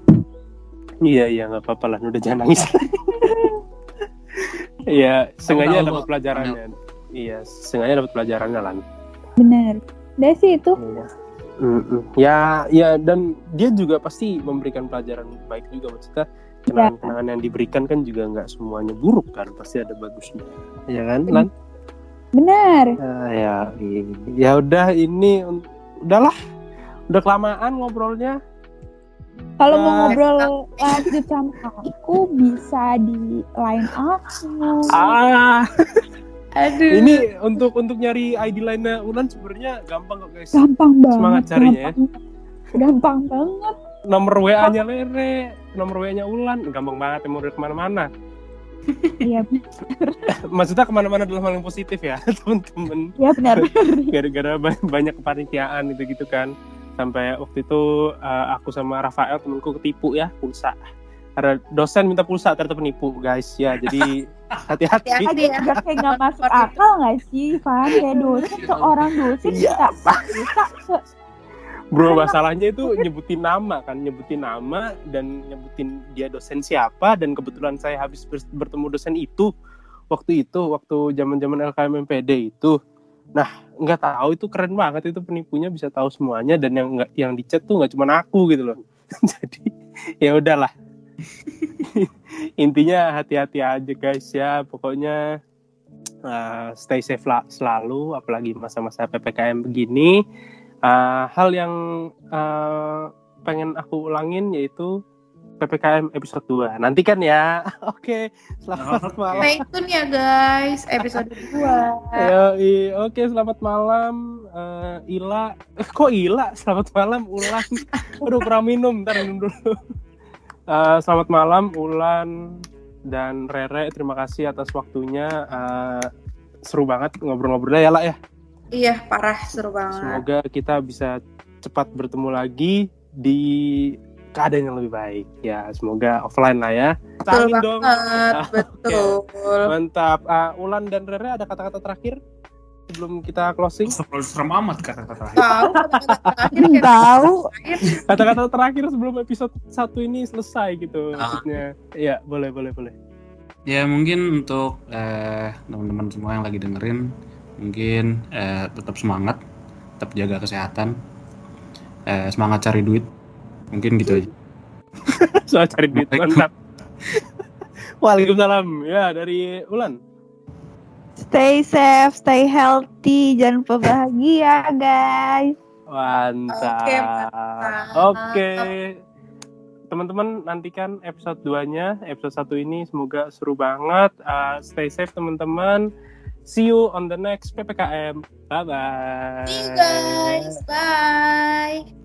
iya iya nggak apa-apa lah, udah jangan nangis. Iya, sengaja dapat pelajarannya. Iya, sengaja dapat pelajarannya Lan. Bener. Udah sih itu. Iya. Mm-mm. Ya, ya dan dia juga pasti memberikan pelajaran baik juga maksudnya kenangan-kenangan yang diberikan kan juga nggak semuanya buruk kan pasti ada bagusnya ya kan Lan Bener. Ah, ya i- ya udah ini udahlah udah kelamaan ngobrolnya Kalau mau ngobrol lanjut sama aku bisa di line aku. ah Aduh. ini untuk untuk nyari ID lainnya Ulan sebenarnya gampang kok guys Gampang banget. Semangat carinya ya. gampang, gampang banget. nomor WA nya Lere nomor WA nya Ulan gampang banget mau udah ke mana-mana Iya, maksudnya ke mana-mana dalam hal yang positif ya temen-temen iya benar. gara-gara ba- banyak kepanitiaan gitu gitu kan sampai waktu itu uh, aku sama Rafael temanku ketipu ya pulsa ada dosen minta pulsa ternyata penipu guys ya jadi hati-hati. Hati-hati ya. Kayak nggak masuk akal nggak sih, Van? Kayak dosen seorang dosen Iya, bisa bisa se bro masalahnya itu nyebutin nama kan nyebutin nama dan nyebutin dia dosen siapa dan kebetulan saya habis ber- bertemu dosen itu waktu itu waktu zaman zaman LKMPD itu. Nah nggak tahu itu keren banget itu penipunya bisa tahu semuanya dan yang nggak yang dicat tuh nggak cuma aku gitu loh. Jadi ya udahlah intinya hati-hati aja guys ya pokoknya uh, stay safe lah selalu apalagi masa-masa ppkm begini Uh, hal yang uh, pengen aku ulangin yaitu PPKM episode 2. Nantikan ya. Oke, selamat Oke. malam. Stay tune ya guys, episode 2. Yoi, Oke, selamat malam uh, Ila. Eh, kok Ila? Selamat malam Ulan. Aduh, kurang minum, ntar minum dulu. Uh, selamat malam Ulan dan Rere. Terima kasih atas waktunya. Uh, seru banget ngobrol-ngobrolnya ya lah ya. Iya, parah seru banget. Semoga kita bisa cepat bertemu lagi di keadaan yang lebih baik. Ya, semoga offline lah ya. Betul dong. banget, Ah, betul. Mantap. Ah, Ulan dan Rere ada kata-kata terakhir sebelum kita closing? Serem serem amat kata-kata. Tahu kata-kata terakhir tahu. Kata-kata terakhir sebelum episode satu ini selesai gitu Ah. maksudnya. Iya, boleh boleh boleh. Ya mungkin untuk eh, teman-teman semua yang lagi dengerin, mungkin eh, tetap semangat, tetap jaga kesehatan, eh, semangat cari duit, mungkin gitu aja. Soal cari duit mantap. Waalaikumsalam. Ya dari Ulan. Stay safe, stay healthy, jangan lupa bahagia guys. Mantap. Oke, mantap. Oke. Teman-teman nantikan episode 2-nya. Episode 1 ini semoga seru banget. Uh, stay safe teman-teman. See you on the next PPKM. Bye bye. See you guys. Bye.